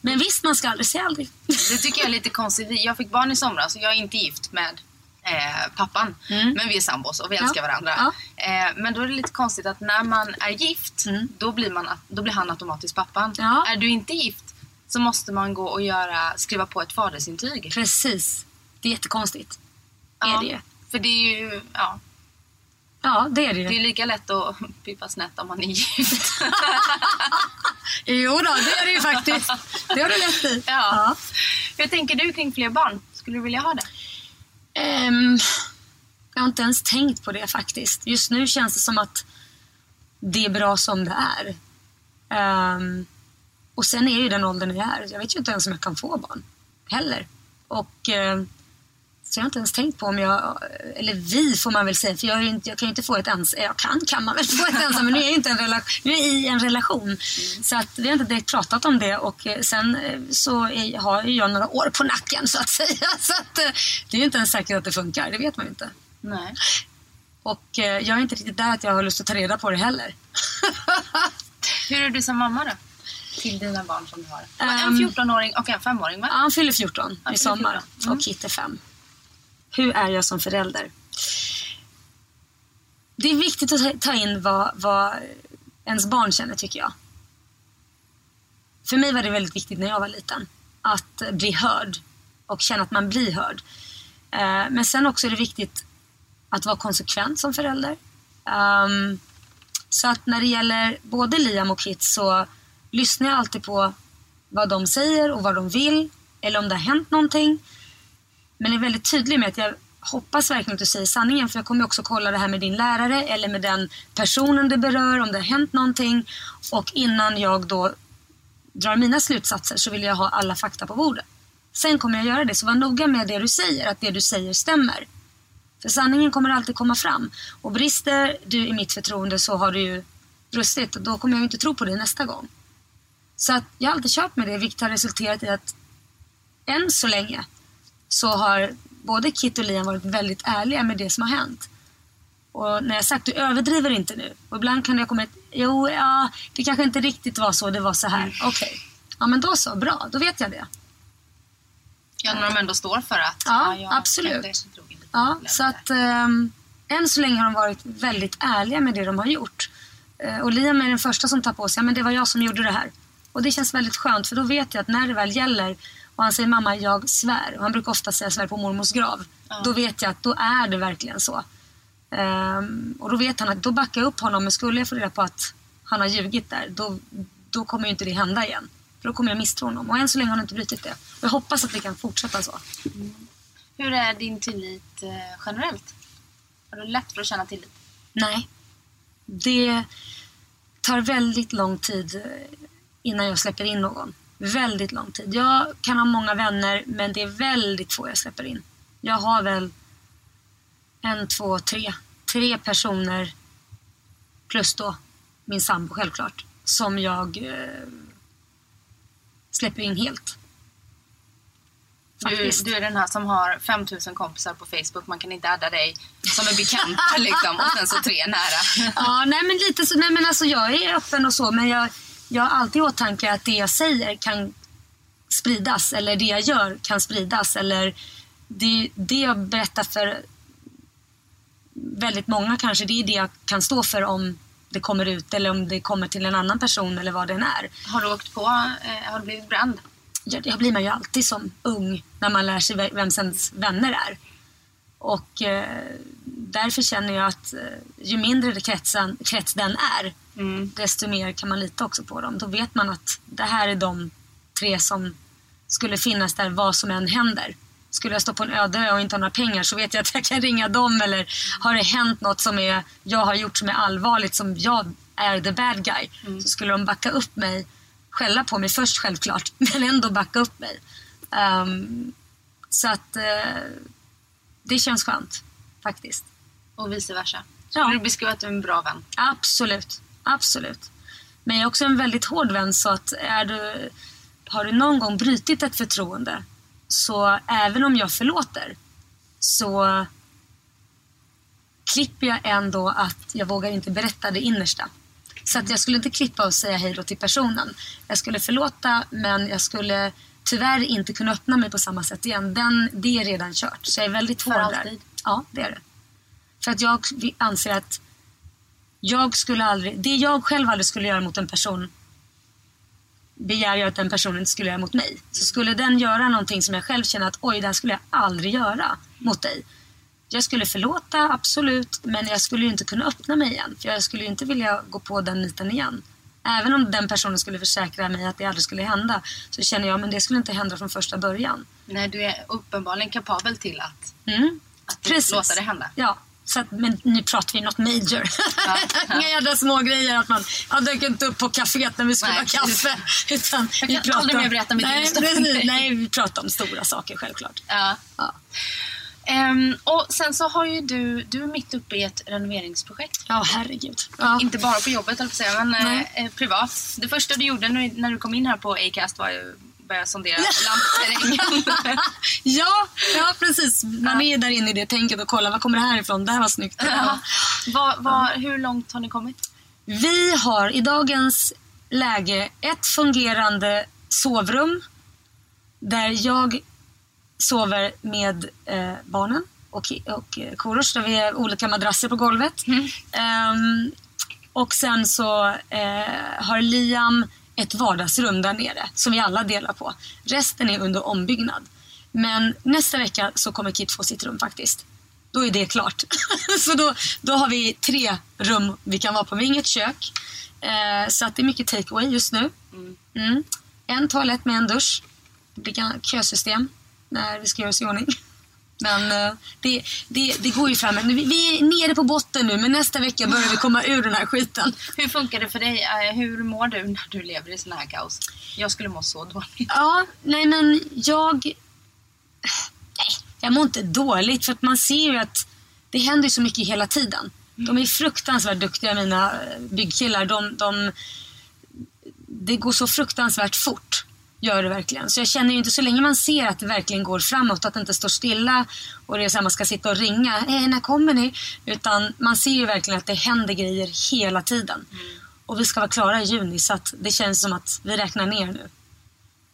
Speaker 3: Men visst, man ska aldrig säga aldrig.
Speaker 4: Det tycker jag är lite konstigt. Jag fick barn i somras och jag är inte gift med eh, pappan.
Speaker 3: Mm.
Speaker 4: Men vi är sambos och vi
Speaker 3: Ja.
Speaker 4: älskar varandra.
Speaker 3: Ja.
Speaker 4: Eh, men då är det lite konstigt att när man är gift,
Speaker 3: Mm.
Speaker 4: då, blir man, då blir han automatiskt pappan.
Speaker 3: Ja.
Speaker 4: Är du inte gift så måste man gå och göra, skriva på ett fadersintyg.
Speaker 3: Precis. Det är jättekonstigt.
Speaker 4: Ja.
Speaker 3: Är det ju.
Speaker 4: För det är ju, ja,
Speaker 3: Ja, det är det ju.
Speaker 4: det är lika lätt att pippa snett om man är gift.
Speaker 3: Jo då, det är det ju faktiskt. Det har du rätt i.
Speaker 4: Ja. Hur tänker du kring fler barn? Skulle du vilja ha det?
Speaker 3: Ehm, jag har inte ens tänkt på det faktiskt. Just nu känns det som att det är bra som det är. Ehm, och sen är ju den åldern jag är. Jag vet ju inte ens om jag kan få barn heller. Och ehm, så jag har inte ens tänkt på om jag, eller vi får man väl säga, för jag, inte, jag kan ju inte få ett ens, jag kan kan man väl få ett ensam, men nu är jag inte en relation, nu är jag i en relation. Så att vi har inte direkt pratat om det och eh, sen eh, så är, har jag några år på nacken så att säga. Så att eh, det är ju inte ens säkert att det funkar, det vet man ju inte.
Speaker 4: Nej.
Speaker 3: Och jag är inte riktigt där att jag har lust att ta reda på det heller.
Speaker 4: Hur är du som mamma då? Till dina barn som du har? en
Speaker 3: Ehm.
Speaker 4: 14-åring och en 5-åring va?
Speaker 3: Ja, han fyller 14
Speaker 4: Han
Speaker 3: i
Speaker 4: fyller
Speaker 3: sommar
Speaker 4: 14. Mm.
Speaker 3: och Kit är 5. Hur är jag som förälder? Det är viktigt att ta- in vad, vad ens barn känner tycker jag. För mig var det väldigt viktigt när jag var liten att bli hörd och känna att man blir hörd. Eh, men sen också är det viktigt att vara konsekvent som förälder. Ehm, så att när det gäller både Liam och Kit så lyssnar jag alltid på vad de säger och vad de vill. Eller om det har hänt någonting. Men är väldigt tydlig med att jag hoppas verkligen att du säger sanningen. För jag kommer också kolla det här med din lärare eller med den personen det berör. Om det har hänt någonting. Och innan jag då drar mina slutsatser så vill jag ha alla fakta på bordet. Sen kommer jag göra det. Så var noga med det du säger. Att det du säger stämmer. För sanningen kommer alltid komma fram. Och brister du i mitt förtroende så har du ju brustit. Och då kommer jag ju inte tro på dig nästa gång. Så att jag har alltid kört med det, vilket har resulterat i att än så länge så har både Kit och Liam varit väldigt ärliga med det som har hänt. Och när jag sagt du överdriver inte nu. Och ibland kan jag komma ett, jo, ja, det kanske inte riktigt var så, det var så här. Okej. Ja, men då så, bra, då vet jag det.
Speaker 4: Ja, när de ändå står för att...
Speaker 3: Ja, absolut.
Speaker 4: drog in lite
Speaker 3: Ja, så att ehm, än så länge har de varit väldigt ärliga med det de har gjort. Eh, och Liam är den första som tar på sig, ja, men det var jag som gjorde det här. Och det känns väldigt skönt för då vet jag att när det väl gäller och han säger mamma jag svär och han brukar ofta säga svär på mormors grav. Då vet jag att då är det verkligen så. Ehm, och då vet han att då backar jag upp honom men skulle jag få reda på att han har ljugit där då, då kommer ju inte det hända igen. För då kommer jag misstro honom och än så länge har han inte brutit det. Jag hoppas att det kan fortsätta så.
Speaker 4: Hur är din tillit eh, generellt? Har du lätt för att känna tillit?
Speaker 3: Nej. Det tar väldigt lång tid eh, innan jag släpper in någon. Väldigt lång tid. Jag kan ha många vänner men det är väldigt få jag släpper in. Jag har väl en, två, tre. Tre personer plus då min sambo självklart. Som jag eh, släpper in helt.
Speaker 4: Du, du är den här som har 5000 kompisar på Facebook. Man kan inte adda dig som är bekanta liksom. Och sen så tre nära.
Speaker 3: Ja, nej men lite så. Nej men alltså jag är öppen och så men jag, jag har alltid i åtanke att det jag säger kan spridas eller det jag gör kan spridas eller det, det jag berättar för väldigt många kanske det är det jag kan stå för om det kommer ut eller om det kommer till en annan person eller vad den är.
Speaker 4: Har du åkt på, eh, har du blivit bränd?
Speaker 3: Ja, det blir man ju alltid som ung när man lär sig vem ens vänner är. Och eh, därför känner jag att eh, ju mindre det krets den är, desto mer kan man lita också på dem. Då vet man att det här är de tre som skulle finnas där vad som än händer. Skulle jag stå på en öde ö och inte ha några pengar så vet jag att jag kan ringa dem eller har det hänt något som är, jag har gjort som är allvarligt som jag är the bad guy så skulle de backa upp mig, skälla på mig först självklart men ändå backa upp mig. Ehm, så att eh, det känns skönt faktiskt.
Speaker 4: Och vice versa.
Speaker 3: Ja.
Speaker 4: Skulle du beskriva att du är en bra vän?
Speaker 3: Absolut, absolut. Men jag är också en väldigt hård vän så att är du, har du någon gång brutit ett förtroende så även om jag förlåter så klipper jag ändå att jag vågar inte berätta det innersta. Så att jag skulle inte klippa och säga hej då till personen. Jag skulle förlåta men jag skulle tyvärr inte kunna öppna mig på samma sätt igen. Den, det är redan kört. Så jag är väldigt hård där. Ja, det är det. För att jag anser att jag skulle aldrig, det jag själv aldrig skulle göra mot en person begär jag att den personen inte skulle göra mot mig. Så skulle den göra någonting som jag själv känner att oj, det här skulle jag aldrig göra mot dig. Jag skulle förlåta, absolut, men jag skulle ju inte kunna öppna mig igen. För jag skulle ju inte vilja gå på den niten igen. Även om den personen skulle försäkra mig att det aldrig skulle hända så känner jag men det skulle inte hända från första början.
Speaker 4: Nej, du är uppenbarligen kapabel till att,
Speaker 3: Mm.
Speaker 4: att låta det hända.
Speaker 3: Ja, så att, men nu pratar vi något major.
Speaker 4: Ja, ja.
Speaker 3: Inga jävla små grejer att man jag dök inte upp på kaféet när vi skulle
Speaker 4: Nej,
Speaker 3: ha kaffe. Utan
Speaker 4: Jag kan
Speaker 3: pratar-
Speaker 4: aldrig mer berätta mitt
Speaker 3: nej, precis, nej, vi pratar om stora saker självklart.
Speaker 4: Ja.
Speaker 3: Ja.
Speaker 4: Ehm, och sen så har ju du, du är mitt uppe i ett renoveringsprojekt.
Speaker 3: Ja, herregud. Ja.
Speaker 4: Inte bara på jobbet på säga, men eh, privat. Det första du gjorde när, du kom in här på Acast var ju börja sondera lampterrängen.
Speaker 3: Ja, ja, precis. Man är där inne i det tänket och kollar, var kommer det här ifrån? Det här var snyggt.
Speaker 4: Ja. vad, vad, hur långt har ni kommit?
Speaker 3: Vi har i dagens läge ett fungerande sovrum där jag sover med eh, barnen och, och eh, Korosh där vi har olika madrasser på golvet. Ehm, och sen så eh, har Liam ett vardagsrum där nere som vi alla delar på. Resten är under ombyggnad. Men nästa vecka så kommer Kit få sitt rum faktiskt. Då är det klart. så då, då har vi tre rum vi kan vara på. Vi har inget kök. Eh, så att det är mycket takeaway just nu. Mm. En toalett med en dusch. Det blir kösystem när vi ska göra oss i ordning. Men eh, det, det, det går ju framåt. Vi, vi är nere på botten nu men nästa vecka börjar vi komma ur den här skiten.
Speaker 4: Hur funkar det för dig? Eh, Hur mår du när du lever i sån här kaos? Jag skulle må så dåligt.
Speaker 3: Ja, nej men jag... Nej, jag mår inte dåligt för att man ser ju att det händer så mycket hela tiden. De är fruktansvärt duktiga mina byggkillar. De, de, det går så fruktansvärt fort. Gör det verkligen. Så jag känner ju inte så länge man ser att det verkligen går framåt, att det inte står stilla och det är så här man ska sitta och ringa. Eh, när kommer ni? Utan man ser ju verkligen att det händer grejer hela tiden. Och vi ska vara klara i juni så att det känns som att vi räknar ner nu.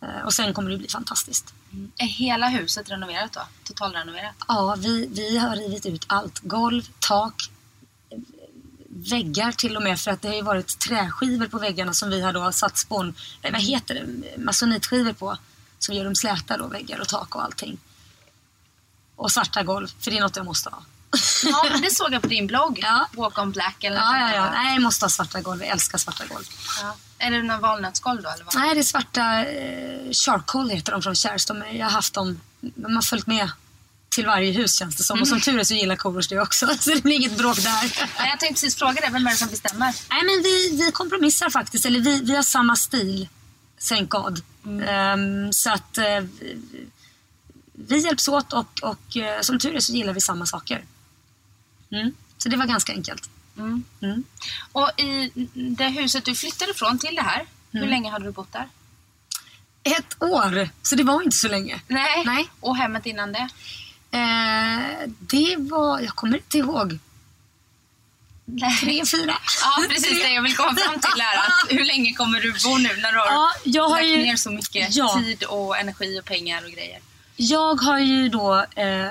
Speaker 3: Eh, Och sen kommer det bli fantastiskt.
Speaker 4: Är hela huset renoverat då? Totalrenoverat?
Speaker 3: Ja, vi, vi har rivit ut allt. Golv, tak, väggar till och med för att det har ju varit träskivor på väggarna som vi har då satt spån, vad heter det, masonitskivor på. Som gör dem släta då, väggar och tak och allting. Och svarta golv, för det är något jag måste ha.
Speaker 4: Ja, men det såg jag på din blogg.
Speaker 3: Ja.
Speaker 4: Walk on black eller
Speaker 3: Ja, ja, ja. Nej, jag måste ha svarta golv. Jag älskar svarta golv.
Speaker 4: Ja. Är det några valnötsgolv då eller vad?
Speaker 3: Nej, det är svarta eh, charcoal heter de från Kärs. De, jag har haft dem, de har följt med till varje hus känns det som. Och som tur är så gillar Korosh det också. Så det blir inget bråk där.
Speaker 4: Nej, jag tänkte precis fråga dig, vem är det som bestämmer?
Speaker 3: Nej, men vi, vi kompromissar faktiskt. Eller vi, vi har samma stil. Thank God. Ehm, så att eh, vi, hjälps åt och, och eh, som tur är så gillar vi samma saker. Mm. Så det var ganska enkelt.
Speaker 4: Mm.
Speaker 3: Mm.
Speaker 4: Och i det huset du flyttade ifrån till det här, hur länge hade du bott där?
Speaker 3: Ett år, så det var inte så länge.
Speaker 4: Nej.
Speaker 3: Nej.
Speaker 4: Och hemmet innan det?
Speaker 3: Eh, det var, jag kommer inte ihåg,
Speaker 4: Nej.
Speaker 3: tre, fyra.
Speaker 4: Ja, precis det jag vill komma fram till här. Att hur länge kommer du bo nu när du har
Speaker 3: Ja, jag har
Speaker 4: lagt
Speaker 3: ju-
Speaker 4: ner så mycket
Speaker 3: Ja.
Speaker 4: tid och energi och pengar och grejer?
Speaker 3: Jag har ju då eh,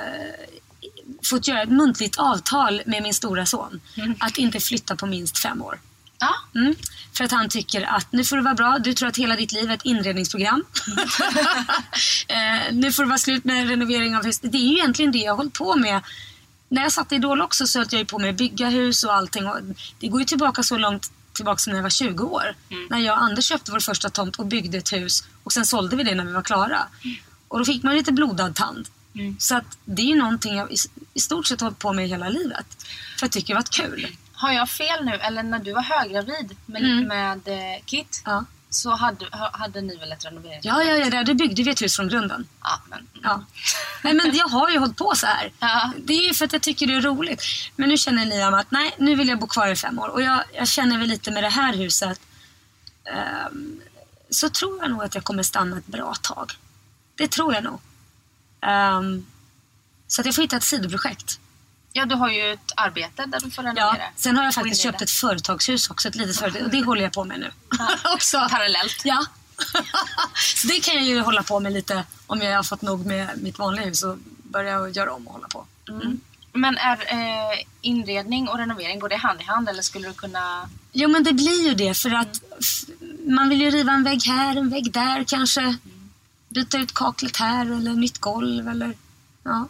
Speaker 3: fått göra ett muntligt avtal med min stora son att inte flytta på minst fem år.
Speaker 4: Ja.
Speaker 3: Mm. För att han tycker att nu får det vara bra. Du tror att hela ditt liv är ett inredningsprogram. eh, nu får det vara slut med renovering av hus. Det är ju egentligen det jag har hållit på med. När jag satt i Idol också så höll jag på med att bygga hus och allting. Och det går ju tillbaka så långt tillbaka som när jag var 20 år. När jag och Anders köpte vår första tomt och byggde ett hus. Och sen sålde vi det när vi var klara. Och då fick man lite blodad tand.
Speaker 4: Mm.
Speaker 3: Så att det är ju någonting jag i, i stort sett har hållit på med hela livet. För jag tycker det har varit kul.
Speaker 4: Har jag fel nu? Eller när du var höggravid med,
Speaker 3: Mm.
Speaker 4: med eh, Kit
Speaker 3: Ja.
Speaker 4: så hade, ha- hade ni väl ett renovering?
Speaker 3: Ja, ja, ja, där- det byggde vi ett hus från grunden.
Speaker 4: ja men,
Speaker 3: Ja. Nej, men jag har ju hållit på så här.
Speaker 4: Ja.
Speaker 3: Det är ju för att jag tycker det är roligt. Men nu känner Liam att nej, nu vill jag bo kvar i fem år. Och jag, jag känner väl lite med det här huset. ehm, så tror jag nog att jag kommer stanna ett bra tag. Det tror jag nog. Ehm, så att jag får hitta ett sidoprojekt.
Speaker 4: Ja, du har ju ett arbete där du får renovera.
Speaker 3: Ja, sen har jag faktiskt köpt ett företagshus också, ett litet företag. Och det håller jag på med nu. också.
Speaker 4: Parallellt.
Speaker 3: Ja. så det kan jag ju hålla på med lite om jag har fått nog med mitt vanliga hus och börja göra om och hålla på.
Speaker 4: Men är eh, inredning och renovering, går det hand i hand eller skulle du kunna...
Speaker 3: Jo men det blir ju det för att f- man vill ju riva en vägg här, en vägg där kanske. Byta ut kaklet här eller nytt golv eller ja.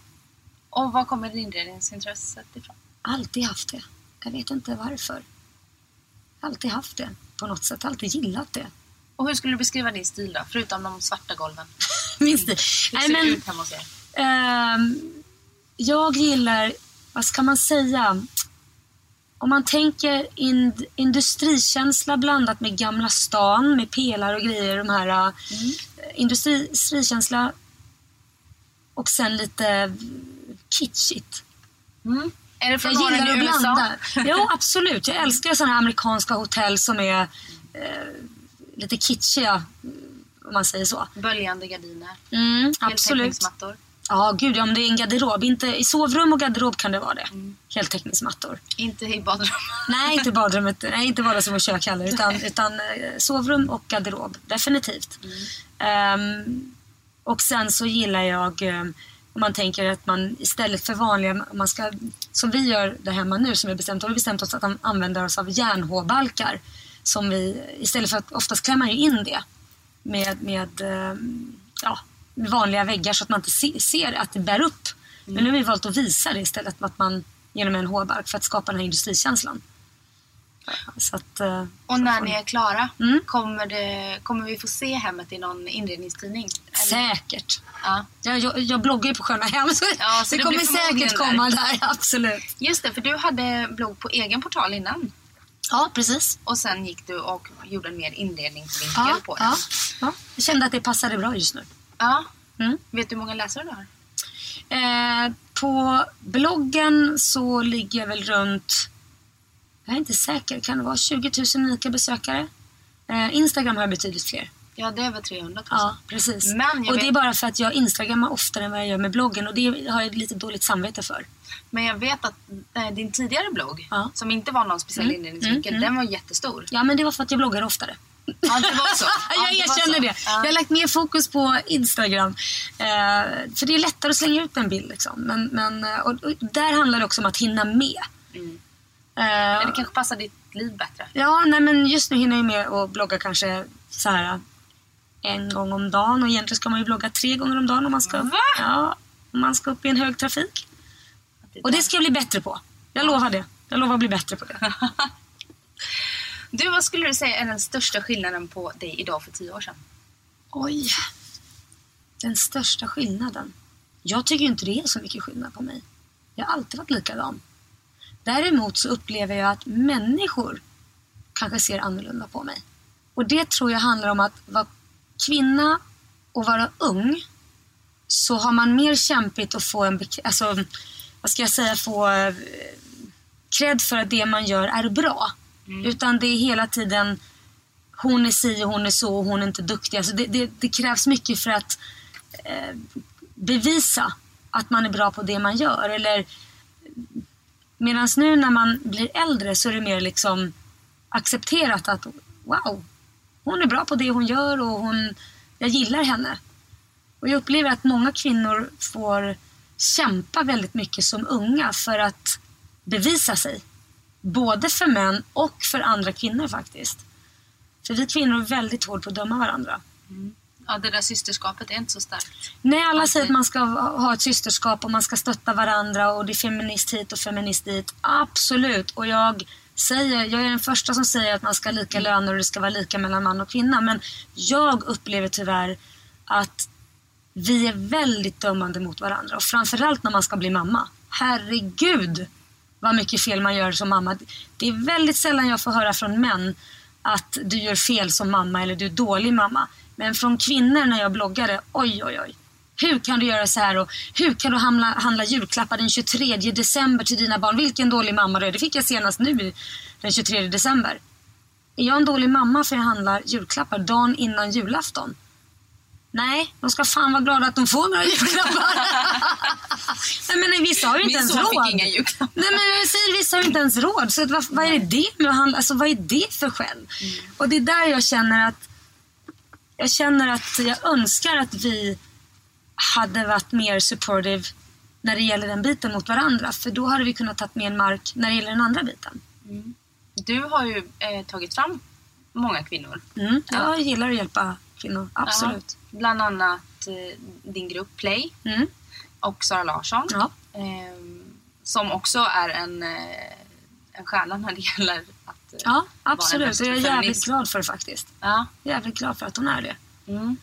Speaker 4: Och var kommer inredningsintresset ifrån?
Speaker 3: Alltid haft det. Jag vet inte varför. Alltid haft det på något sätt. Alltid gillat det.
Speaker 4: Och hur skulle du beskriva din stil då? Förutom de svarta golven.
Speaker 3: Minns det?
Speaker 4: Hur ser det ut hemma hos er?
Speaker 3: Ehm, jag gillar, vad ska man säga? Om man tänker ind, industrikänsla blandat med Gamla stan med pelare och grejer. De här mm. industri, industrikänsla och sen lite kitschigt.
Speaker 4: Mm. Är det från
Speaker 3: Jag gillar
Speaker 4: i
Speaker 3: att blanda. Jo, absolut. Jag älskar sådana här amerikanska hotell som är eh, lite kitschiga, om man säger så.
Speaker 4: Böljande gardiner.
Speaker 3: Mm, absolut. Ja, gud ja, om det är en garderob. Inte, I sovrum och garderob kan det vara det. Heltäckningsmattor.
Speaker 4: Inte i badrummet.
Speaker 3: Nej, inte badrummet. Nej, inte vardagsrum och kök heller. Utan, utan eh, sovrum och garderob. Definitivt. Ehm, och sen så gillar jag ehm, om man tänker att man istället för vanliga, man ska, som vi gör där hemma nu, som vi har bestämt, har vi bestämt oss att an- använda oss av järnhåbalkar. Som vi, istället för att oftast ju in det med, med, ehm, ja, vanliga väggar så att man inte se, ser att det bär upp. Men nu har vi valt att visa det istället att man genom en hårbalk för att skapa den här industrikänslan. Så att, eh,
Speaker 4: Och när ni är klara,
Speaker 3: Mm.
Speaker 4: kommer, det, kommer vi få se hemmet i någon inredningstidning?
Speaker 3: Säkert.
Speaker 4: Ja.
Speaker 3: Jag, jag, jag bloggar ju på Sköna Hem så,
Speaker 4: Ja, så
Speaker 3: det kommer säkert
Speaker 4: där.
Speaker 3: komma där. Absolut.
Speaker 4: Just det, för du hade blogg på egen portal innan.
Speaker 3: Ja, precis.
Speaker 4: Och sen gick du och gjorde en mer inredningsvinkel
Speaker 3: Ja,
Speaker 4: på den.
Speaker 3: ja, ja. Jag kände att det passade bra just nu.
Speaker 4: Ja.
Speaker 3: Mm.
Speaker 4: Vet du hur många läsare du har?
Speaker 3: Eh, på bloggen så ligger jag väl runt, jag är inte säker, kan det vara 20 000 unika besökare? Eh, Instagram har jag betydligt fler.
Speaker 4: Ja, det är över 300 000.
Speaker 3: Ja, precis.
Speaker 4: Men
Speaker 3: och det är
Speaker 4: vet-
Speaker 3: bara för att jag instagrammar oftare än vad jag gör med bloggen och det har jag lite dåligt samvete för.
Speaker 4: Men jag vet att eh, din tidigare blogg,
Speaker 3: Ja.
Speaker 4: som inte var någon speciell
Speaker 3: Mm,
Speaker 4: inredningsvinkel,
Speaker 3: mm,
Speaker 4: den var jättestor.
Speaker 3: Ja, men det var för att jag bloggar oftare.
Speaker 4: Ja, det var så. Ja,
Speaker 3: jag erkänner det.
Speaker 4: Ja.
Speaker 3: Jag har lagt mer fokus på Instagram. Eh, för det är lättare att slänga ut en bild. Liksom. Men, men, eh, och, och där handlar det också om att hinna med.
Speaker 4: Mm.
Speaker 3: Eh,
Speaker 4: det kanske passar ditt liv bättre.
Speaker 3: Ja, nej men just nu hinner jag med att blogga kanske så här en gång om dagen och egentligen ska man ju blogga tre gånger om dagen om man ska,
Speaker 4: Va?
Speaker 3: ja, om man ska upp i en hög trafik. Och det ska jag bli bättre på. Jag lovar det. Jag lovar att bli bättre på det.
Speaker 4: Du, vad skulle du säga är den största skillnaden på dig idag för tio år sedan?
Speaker 3: Oj. Den största skillnaden. Jag tycker inte det är så mycket skillnad på mig. Jag har alltid varit likadan. Däremot så upplever jag att människor kanske ser annorlunda på mig. Och det tror jag handlar om att vara kvinna och vara ung så har man mer kämpigt att få en, alltså, vad ska jag säga, få eh, cred för att det man gör är bra. Utan det är hela tiden hon är si och hon är så och hon är inte duktig. Alltså det, det, det krävs mycket för att eh, bevisa att man är bra på det man gör. Eller Medan nu när man blir äldre så är det mer liksom accepterat att wow, hon är bra på det hon gör och hon, jag gillar henne. Och jag upplever att många kvinnor får kämpa väldigt mycket som unga för att bevisa sig. Både för män och för andra kvinnor faktiskt. För vi kvinnor är väldigt hårda på att döma varandra.
Speaker 4: Ja, det där systerskapet är inte så starkt.
Speaker 3: Nej, alla säger att man ska ha ha ett systerskap och man ska stötta varandra och det är feminist hit och feminist dit. Absolut. Och jag säger, jag är den första som säger att man ska ha lika löner och det ska vara lika mellan man och kvinna. Men jag upplever tyvärr att vi är väldigt dömande mot varandra. Och framförallt när man ska bli mamma. Herregud vad mycket fel man gör som mamma. Det är väldigt sällan jag får höra från män att du gör fel som mamma eller du är dålig mamma. Men från kvinnor när jag bloggade, oj oj oj. Hur kan du göra så här och hur kan du handla, handla julklappar den 23 december till dina barn? Vilken dålig mamma du är. Det fick jag senast nu den 23 december. Är jag en dålig mamma för jag handlar julklappar dagen innan julafton? Nej, de ska fan vara glada att de får några julklappar. Nej, men vissa har ju inte
Speaker 4: Min
Speaker 3: ens
Speaker 4: son
Speaker 3: råd.
Speaker 4: fick inga julklappar.
Speaker 3: Nej, men jag säger vissa har ju inte ens råd. Så vad, vad är det med att handla? Alltså, vad är det för skäll? Och det är där jag känner att jag känner att jag önskar att vi hade varit mer supportive när det gäller den biten mot varandra. För då hade vi kunnat ta mer mark när det gäller den andra biten.
Speaker 4: Du har ju eh, tagit fram många kvinnor.
Speaker 3: Mm.
Speaker 4: Ja.
Speaker 3: Jag gillar att hjälpa kvinnor, absolut.
Speaker 4: Ja, bland annat eh, din grupp Play
Speaker 3: Mm.
Speaker 4: och Sara Larsson.
Speaker 3: Ja.
Speaker 4: Ehm, som också är en, eh, en stjärna när det gäller att eh,
Speaker 3: ja,
Speaker 4: vara en
Speaker 3: absolut. Jag är jävligt
Speaker 4: feminist.
Speaker 3: glad för det faktiskt.
Speaker 4: Ja.
Speaker 3: Jävligt glad för att hon är det.
Speaker 4: Mm.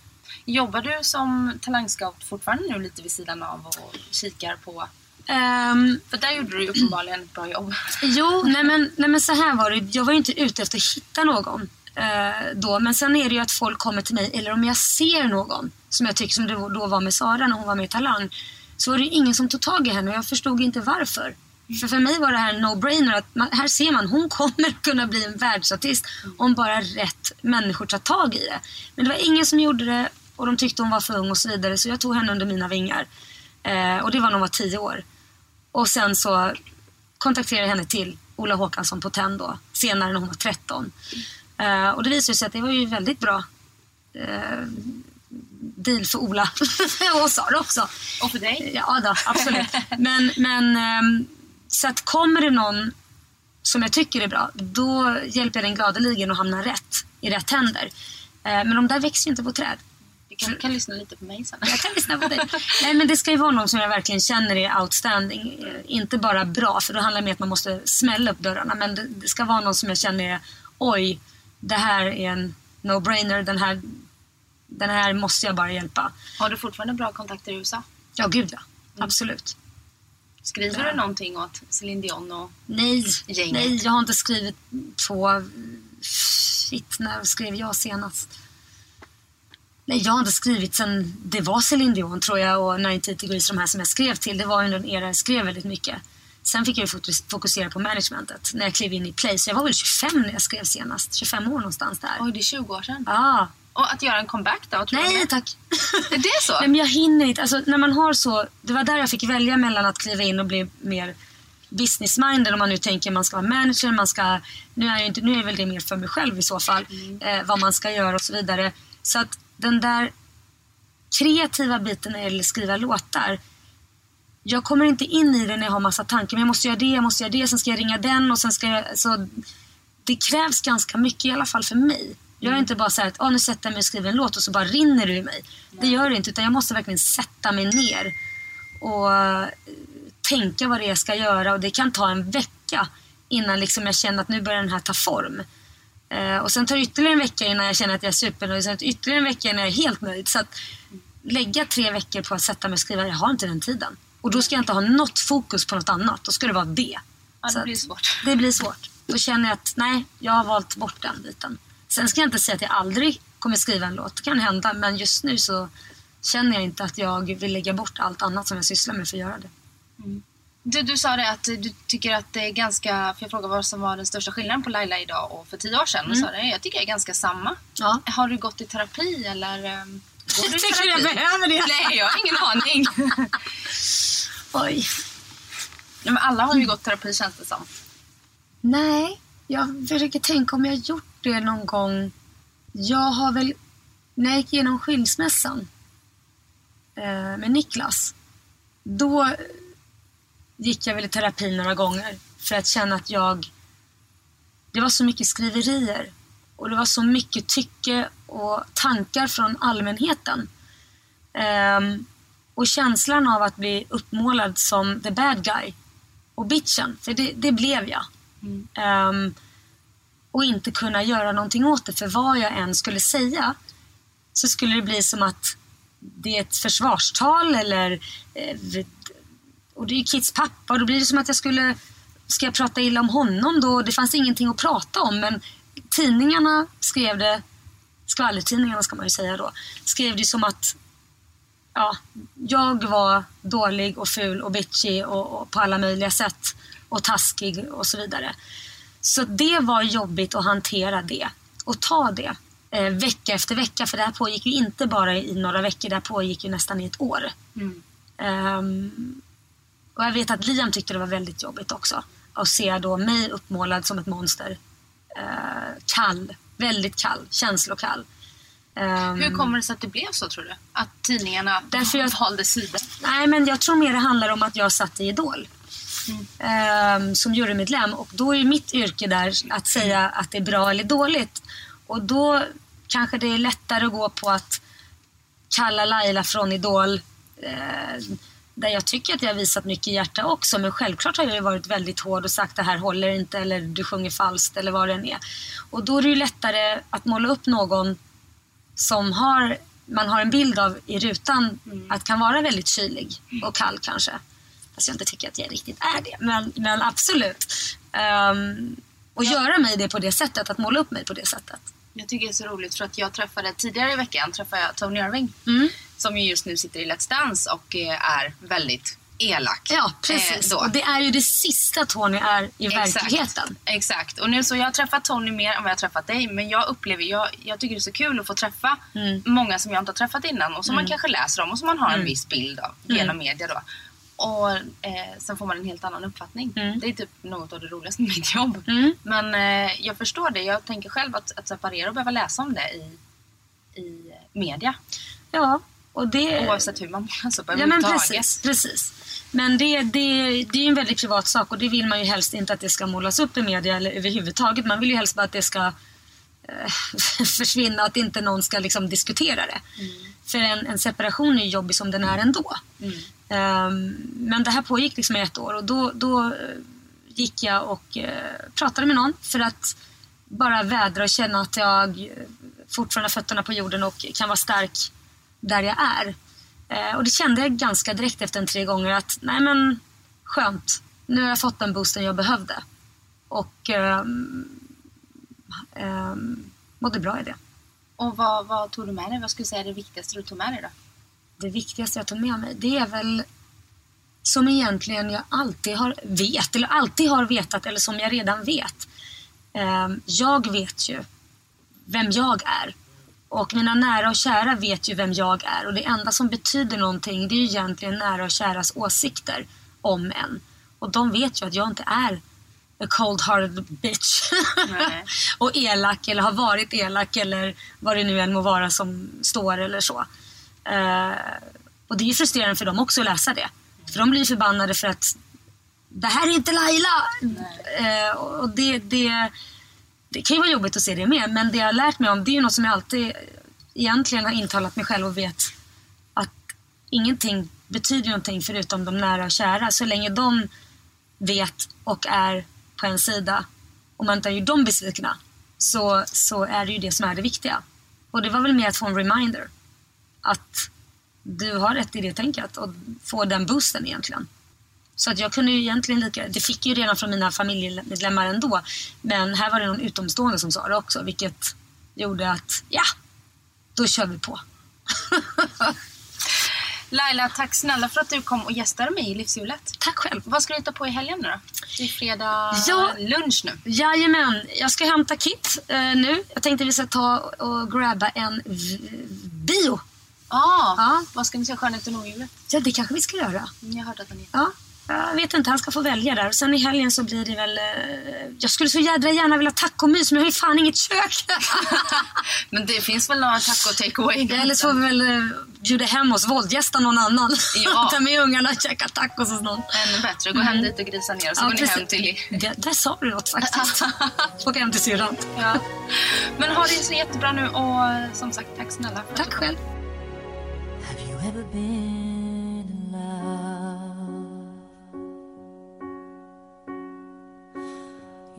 Speaker 4: Jobbar du som talangscout fortfarande nu lite vid sidan av och kikar på...
Speaker 3: Ehm,
Speaker 4: För där gjorde du ju uppenbarligen ett bra jobb.
Speaker 3: Jo, nej men, nej men så här var det. Jag var ju inte ute efter att hitta någon eh, då. Men sen är det ju att folk kommer till mig, eller om jag ser någon, som jag tycker som det då var med Sara när hon var med i Talang, så var det ju ingen som tog tag i henne och jag förstod inte varför. För för mig var det här en no-brainer. Att man, här ser man, hon kommer kunna bli en världsartist om bara rätt människor tar tag i det. Men det var ingen som gjorde det och de tyckte hon var för ung och så vidare. Så jag tog henne under mina vingar. Eh, och det var när hon var tio år. Och sen så kontakterade jag henne till Ola Håkansson på TEN då, senare när hon var 13. Eh, och det visade sig att det var ju väldigt bra eh, deal för Ola och Sara också.
Speaker 4: Och för dig?
Speaker 3: Ja då, absolut. Men, men ehm, så att kommer det någon som jag tycker är bra, då hjälper jag den gladeligen att hamna rätt i rätt händer. Eh, men de där växer ju inte på träd.
Speaker 4: Kan, kan lyssna lite på mig sen.
Speaker 3: Jag kan lyssna på dig. Nej, men det ska ju vara någon som jag verkligen känner är outstanding. Eh, Inte bara bra, för då handlar det mer om att man måste smälla upp dörrarna. Men det, det ska vara någon som jag känner är, oj, det här är en no-brainer. Den här, den här måste jag bara hjälpa.
Speaker 4: Har du fortfarande bra kontakter i USA?
Speaker 3: Ja, gud ja. Absolut.
Speaker 4: Skriver
Speaker 3: Ja.
Speaker 4: du någonting åt Céline Dion och...
Speaker 3: Nej,
Speaker 4: Gänget.
Speaker 3: nej, jag har inte skrivit på... Shit, när skrev jag senast? Nej, jag har inte skrivit sen det var Céline Dion tror jag och 90 Degrees, de här som jag skrev till. Det var under en era jag skrev väldigt mycket. Sen fick jag fokusera på managementet när jag klev in i Play. Så jag var väl 25 när jag skrev senast. 25 år någonstans där.
Speaker 4: Oj, det är 20 år sedan.
Speaker 3: Ja.
Speaker 4: Och att göra en comeback då?
Speaker 3: Nej tack.
Speaker 4: Är det så?
Speaker 3: Nej, men jag hinner inte. Alltså, när man har så, det var där jag fick välja mellan att kliva in och bli mer business-minded om man nu tänker man ska vara manager, man ska, nu är, jag inte, nu är väl det mer för mig själv i så fall, eh, vad man ska göra och så vidare. Så att den där kreativa biten när det gäller att skriva låtar, jag kommer inte in i det när jag har massa tankar. Men jag måste göra det, jag måste göra det, sen ska jag ringa den och sen ska jag... Så det krävs ganska mycket i alla fall för mig. Jag är inte bara så här att oh, nu sätter jag mig och skriver en låt och så bara rinner det i mig. Det gör det inte utan jag måste verkligen sätta mig ner och eh, tänka vad det är jag ska göra och det kan ta en vecka innan liksom jag känner att nu börjar den här ta form. Eh, och sen tar det ytterligare en vecka innan jag känner att jag är supernöjd. Sen ytterligare en vecka innan jag är helt nöjd. Så att lägga tre veckor på att sätta mig och skriva, jag har inte den tiden. Och då ska jag inte ha något fokus på något annat. Då ska det vara det.
Speaker 4: Ja, det blir svårt.
Speaker 3: Det blir svårt. Då känner jag att nej, jag har valt bort den biten. Sen ska jag inte säga att jag aldrig kommer skriva en låt. Det kan hända. Men just nu så känner jag inte att jag vill lägga bort allt annat som jag sysslar med för att göra det.
Speaker 4: Du, du sa det att du tycker att det är ganska... För jag frågade vad som var den största skillnaden på Laila idag och för tio år sedan.
Speaker 3: Mm.
Speaker 4: Och sa det, jag tycker det är ganska samma.
Speaker 3: Ja.
Speaker 4: Har du gått i terapi eller? ehm, Går du i
Speaker 3: Tycker du jag
Speaker 4: terapi?
Speaker 3: behöver det?
Speaker 4: Nej, jag har ingen aning.
Speaker 3: Oj.
Speaker 4: Nej, men alla har ju gått terapi känns det som.
Speaker 3: Nej, jag försöker tänka om jag har gjort det någon gång. Jag har väl, när jag gick igenom skilsmässan eh, med Niklas, då gick jag väl i terapi några gånger för att känna att jag... Det var så mycket skriverier och det var så mycket tycke och tankar från allmänheten. Ehm, och känslan av att bli uppmålad som the bad guy och bitchen, för det, det blev jag. Ehm, och inte kunna göra någonting åt det. För vad jag än skulle säga så skulle det bli som att det är ett försvarstal eller... eh, och det är ju Kits pappa och då blir det som att jag skulle... Ska jag prata illa om honom då? Det fanns ingenting att prata om men tidningarna skrev det... Skvallertidningarna ska man ju säga då. Skrev det som att ja, jag var dålig och ful och bitchy och, och på alla möjliga sätt och taskig och så vidare. Så det var jobbigt att hantera det och ta det eh, vecka efter vecka för det här pågick ju inte bara i några veckor, det här pågick ju nästan i ett år. Ehm, och jag vet att Liam tyckte det var väldigt jobbigt också att se då mig uppmålad som ett monster. Eh, kall, väldigt kall, känslokall. Ehm,
Speaker 4: Hur kommer det sig att det blev så tror du? Att tidningarna
Speaker 3: Därför jag-
Speaker 4: valde sida?
Speaker 3: Nej, men jag tror mer det handlar om att jag satt i Idol. ehm, som jurymedlem. Och då är mitt yrke där att säga att det är bra eller dåligt. Och då kanske det är lättare att gå på att kalla Laila från Idol. Eh, där jag tycker att jag har visat mycket hjärta också. Men självklart har jag varit väldigt hård och sagt det här håller inte eller du sjunger falskt eller vad det än är. Och då är det ju lättare att måla upp någon som har, man har en bild av i rutan att kan vara väldigt kylig och kall kanske. Fast jag inte tycker att jag riktigt är det. Men, men absolut. Um, och göra mig det på det sättet, att måla upp mig på det sättet.
Speaker 4: Jag tycker det är så roligt för att jag träffade tidigare i veckan träffade jag Tony Irving.
Speaker 3: Mm.
Speaker 4: Som ju just nu sitter i Let's Dance och eh, är väldigt elak.
Speaker 3: Ja, precis.
Speaker 4: Eh,
Speaker 3: och det är ju det sista Tony är i verkligheten.
Speaker 4: Exakt. Och nu så jag har träffat Tony mer än vad jag har träffat dig. Men jag upplever, jag, jag tycker det är så kul att få träffa
Speaker 3: Mm.
Speaker 4: många som jag inte har träffat innan. Och som man kanske läser om och som man har en viss bild av
Speaker 3: Mm.
Speaker 4: genom media då. Och eh, sen får man en helt annan uppfattning.
Speaker 3: Mm.
Speaker 4: Det är typ något av det roligaste med mitt jobb.
Speaker 3: Mm.
Speaker 4: Men eh, jag förstår det. Jag tänker själv att, att separera och behöva läsa om det i, i media.
Speaker 3: Ja, och det...
Speaker 4: Oavsett hur man mår. Alltså, på
Speaker 3: Ja men precis, precis. Men det, det, det är ju en väldigt privat sak och det vill man ju helst inte att det ska målas upp i media eller överhuvudtaget. Man vill ju helst bara att det ska eh, försvinna, att inte någon ska liksom diskutera det. För en, en separation är ju jobbig som den är ändå. Ehm, men det här pågick liksom i ett år och då, då eh, gick jag och eh, pratade med någon för att bara vädra och känna att jag fortfarande har fötterna på jorden och kan vara stark där jag är. Eh, och det kände jag ganska direkt efter en tre gånger att nej men skönt, nu har jag fått den boosten jag behövde. Och ehm, ehm, mådde bra i det.
Speaker 4: Och vad, vad tog du med dig? Vad skulle du säga är det viktigaste du tog med dig då?
Speaker 3: Det viktigaste jag tog med mig det är väl som egentligen jag alltid har vet eller alltid har vetat eller som jag redan vet. Ehm, jag vet ju vem jag är. Och mina nära och kära vet ju vem jag är. Och det enda som betyder någonting det är ju egentligen nära och käras åsikter om en. Och de vet ju att jag inte är a cold-hearted bitch. Och elak eller har varit elak eller vad det nu än må vara som står eller så. Eh, och det är ju frustrerande för dem också att läsa det. För de blir förbannade för att det här är inte Laila! Eh, och det, det, det kan ju vara jobbigt att se det med, men det jag har lärt mig om det är ju något som jag alltid egentligen har intalat mig själv och vet att ingenting betyder någonting förutom de nära och kära. Så länge de vet och är på en sida och man inte har gjort dem besvikna så, så är det ju det som är det viktiga. Och det var väl mer att få en reminder att du har rätt i det tänket och få den boosten egentligen. Så att jag kunde ju egentligen lika, det fick jag ju redan från mina familjemedlemmar ändå. Men här var det någon utomstående som sa det också vilket gjorde att, ja, då kör vi på.
Speaker 4: Laila, tack snälla för att du kom och gästade mig i Livshjulet.
Speaker 3: Tack själv.
Speaker 4: Vad ska du hitta på i helgen nu då? Det är fredag
Speaker 3: Ja.
Speaker 4: lunch nu.
Speaker 3: Jajamän, jag ska hämta Kit eh, nu. Jag tänkte vi ska ta och grabba en bio.
Speaker 4: Ah,
Speaker 3: Ja.
Speaker 4: Vad ska ni se? Skönheten och odjuret?
Speaker 3: Ja, det kanske vi ska göra.
Speaker 4: Jag hörde att den är
Speaker 3: Ja, jag vet inte, han ska få välja där. Sen i helgen så blir det väl... Eh, jag skulle så jädra gärna vilja tacomys men jag har ju fan inget kök.
Speaker 4: Men det finns väl några taco takeaway?
Speaker 3: Eller så får vi väl eh, bjuda hem oss, våldgästa någon annan.
Speaker 4: Ja.
Speaker 3: Ta med ungarna och käka tacos hos någon.
Speaker 4: Ännu bättre. Gå hem dit och grisa ner och så går ni hem till...
Speaker 3: Det, där sa du något faktiskt. Åka hem till syrran.
Speaker 4: Ja. Men ha det så jättebra nu och eh, som sagt tack snälla.
Speaker 3: Tack själv.
Speaker 2: Have you ever been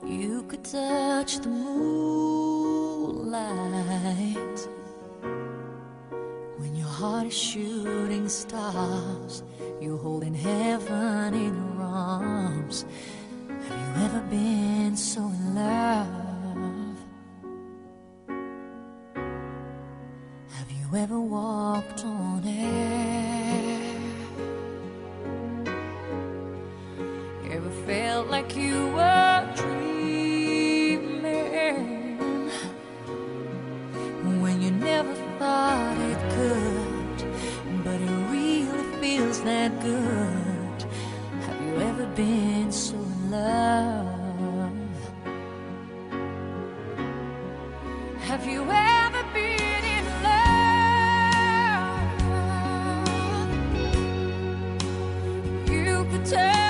Speaker 2: You could touch the moonlight when your heart is shooting stars. You're holding heaven in your arms. Have you ever been so in love? Have you ever walked on air? Ever felt like you were never thought it could, but it really feels that good? Have you ever been so in love? Have you ever been in love? You could touch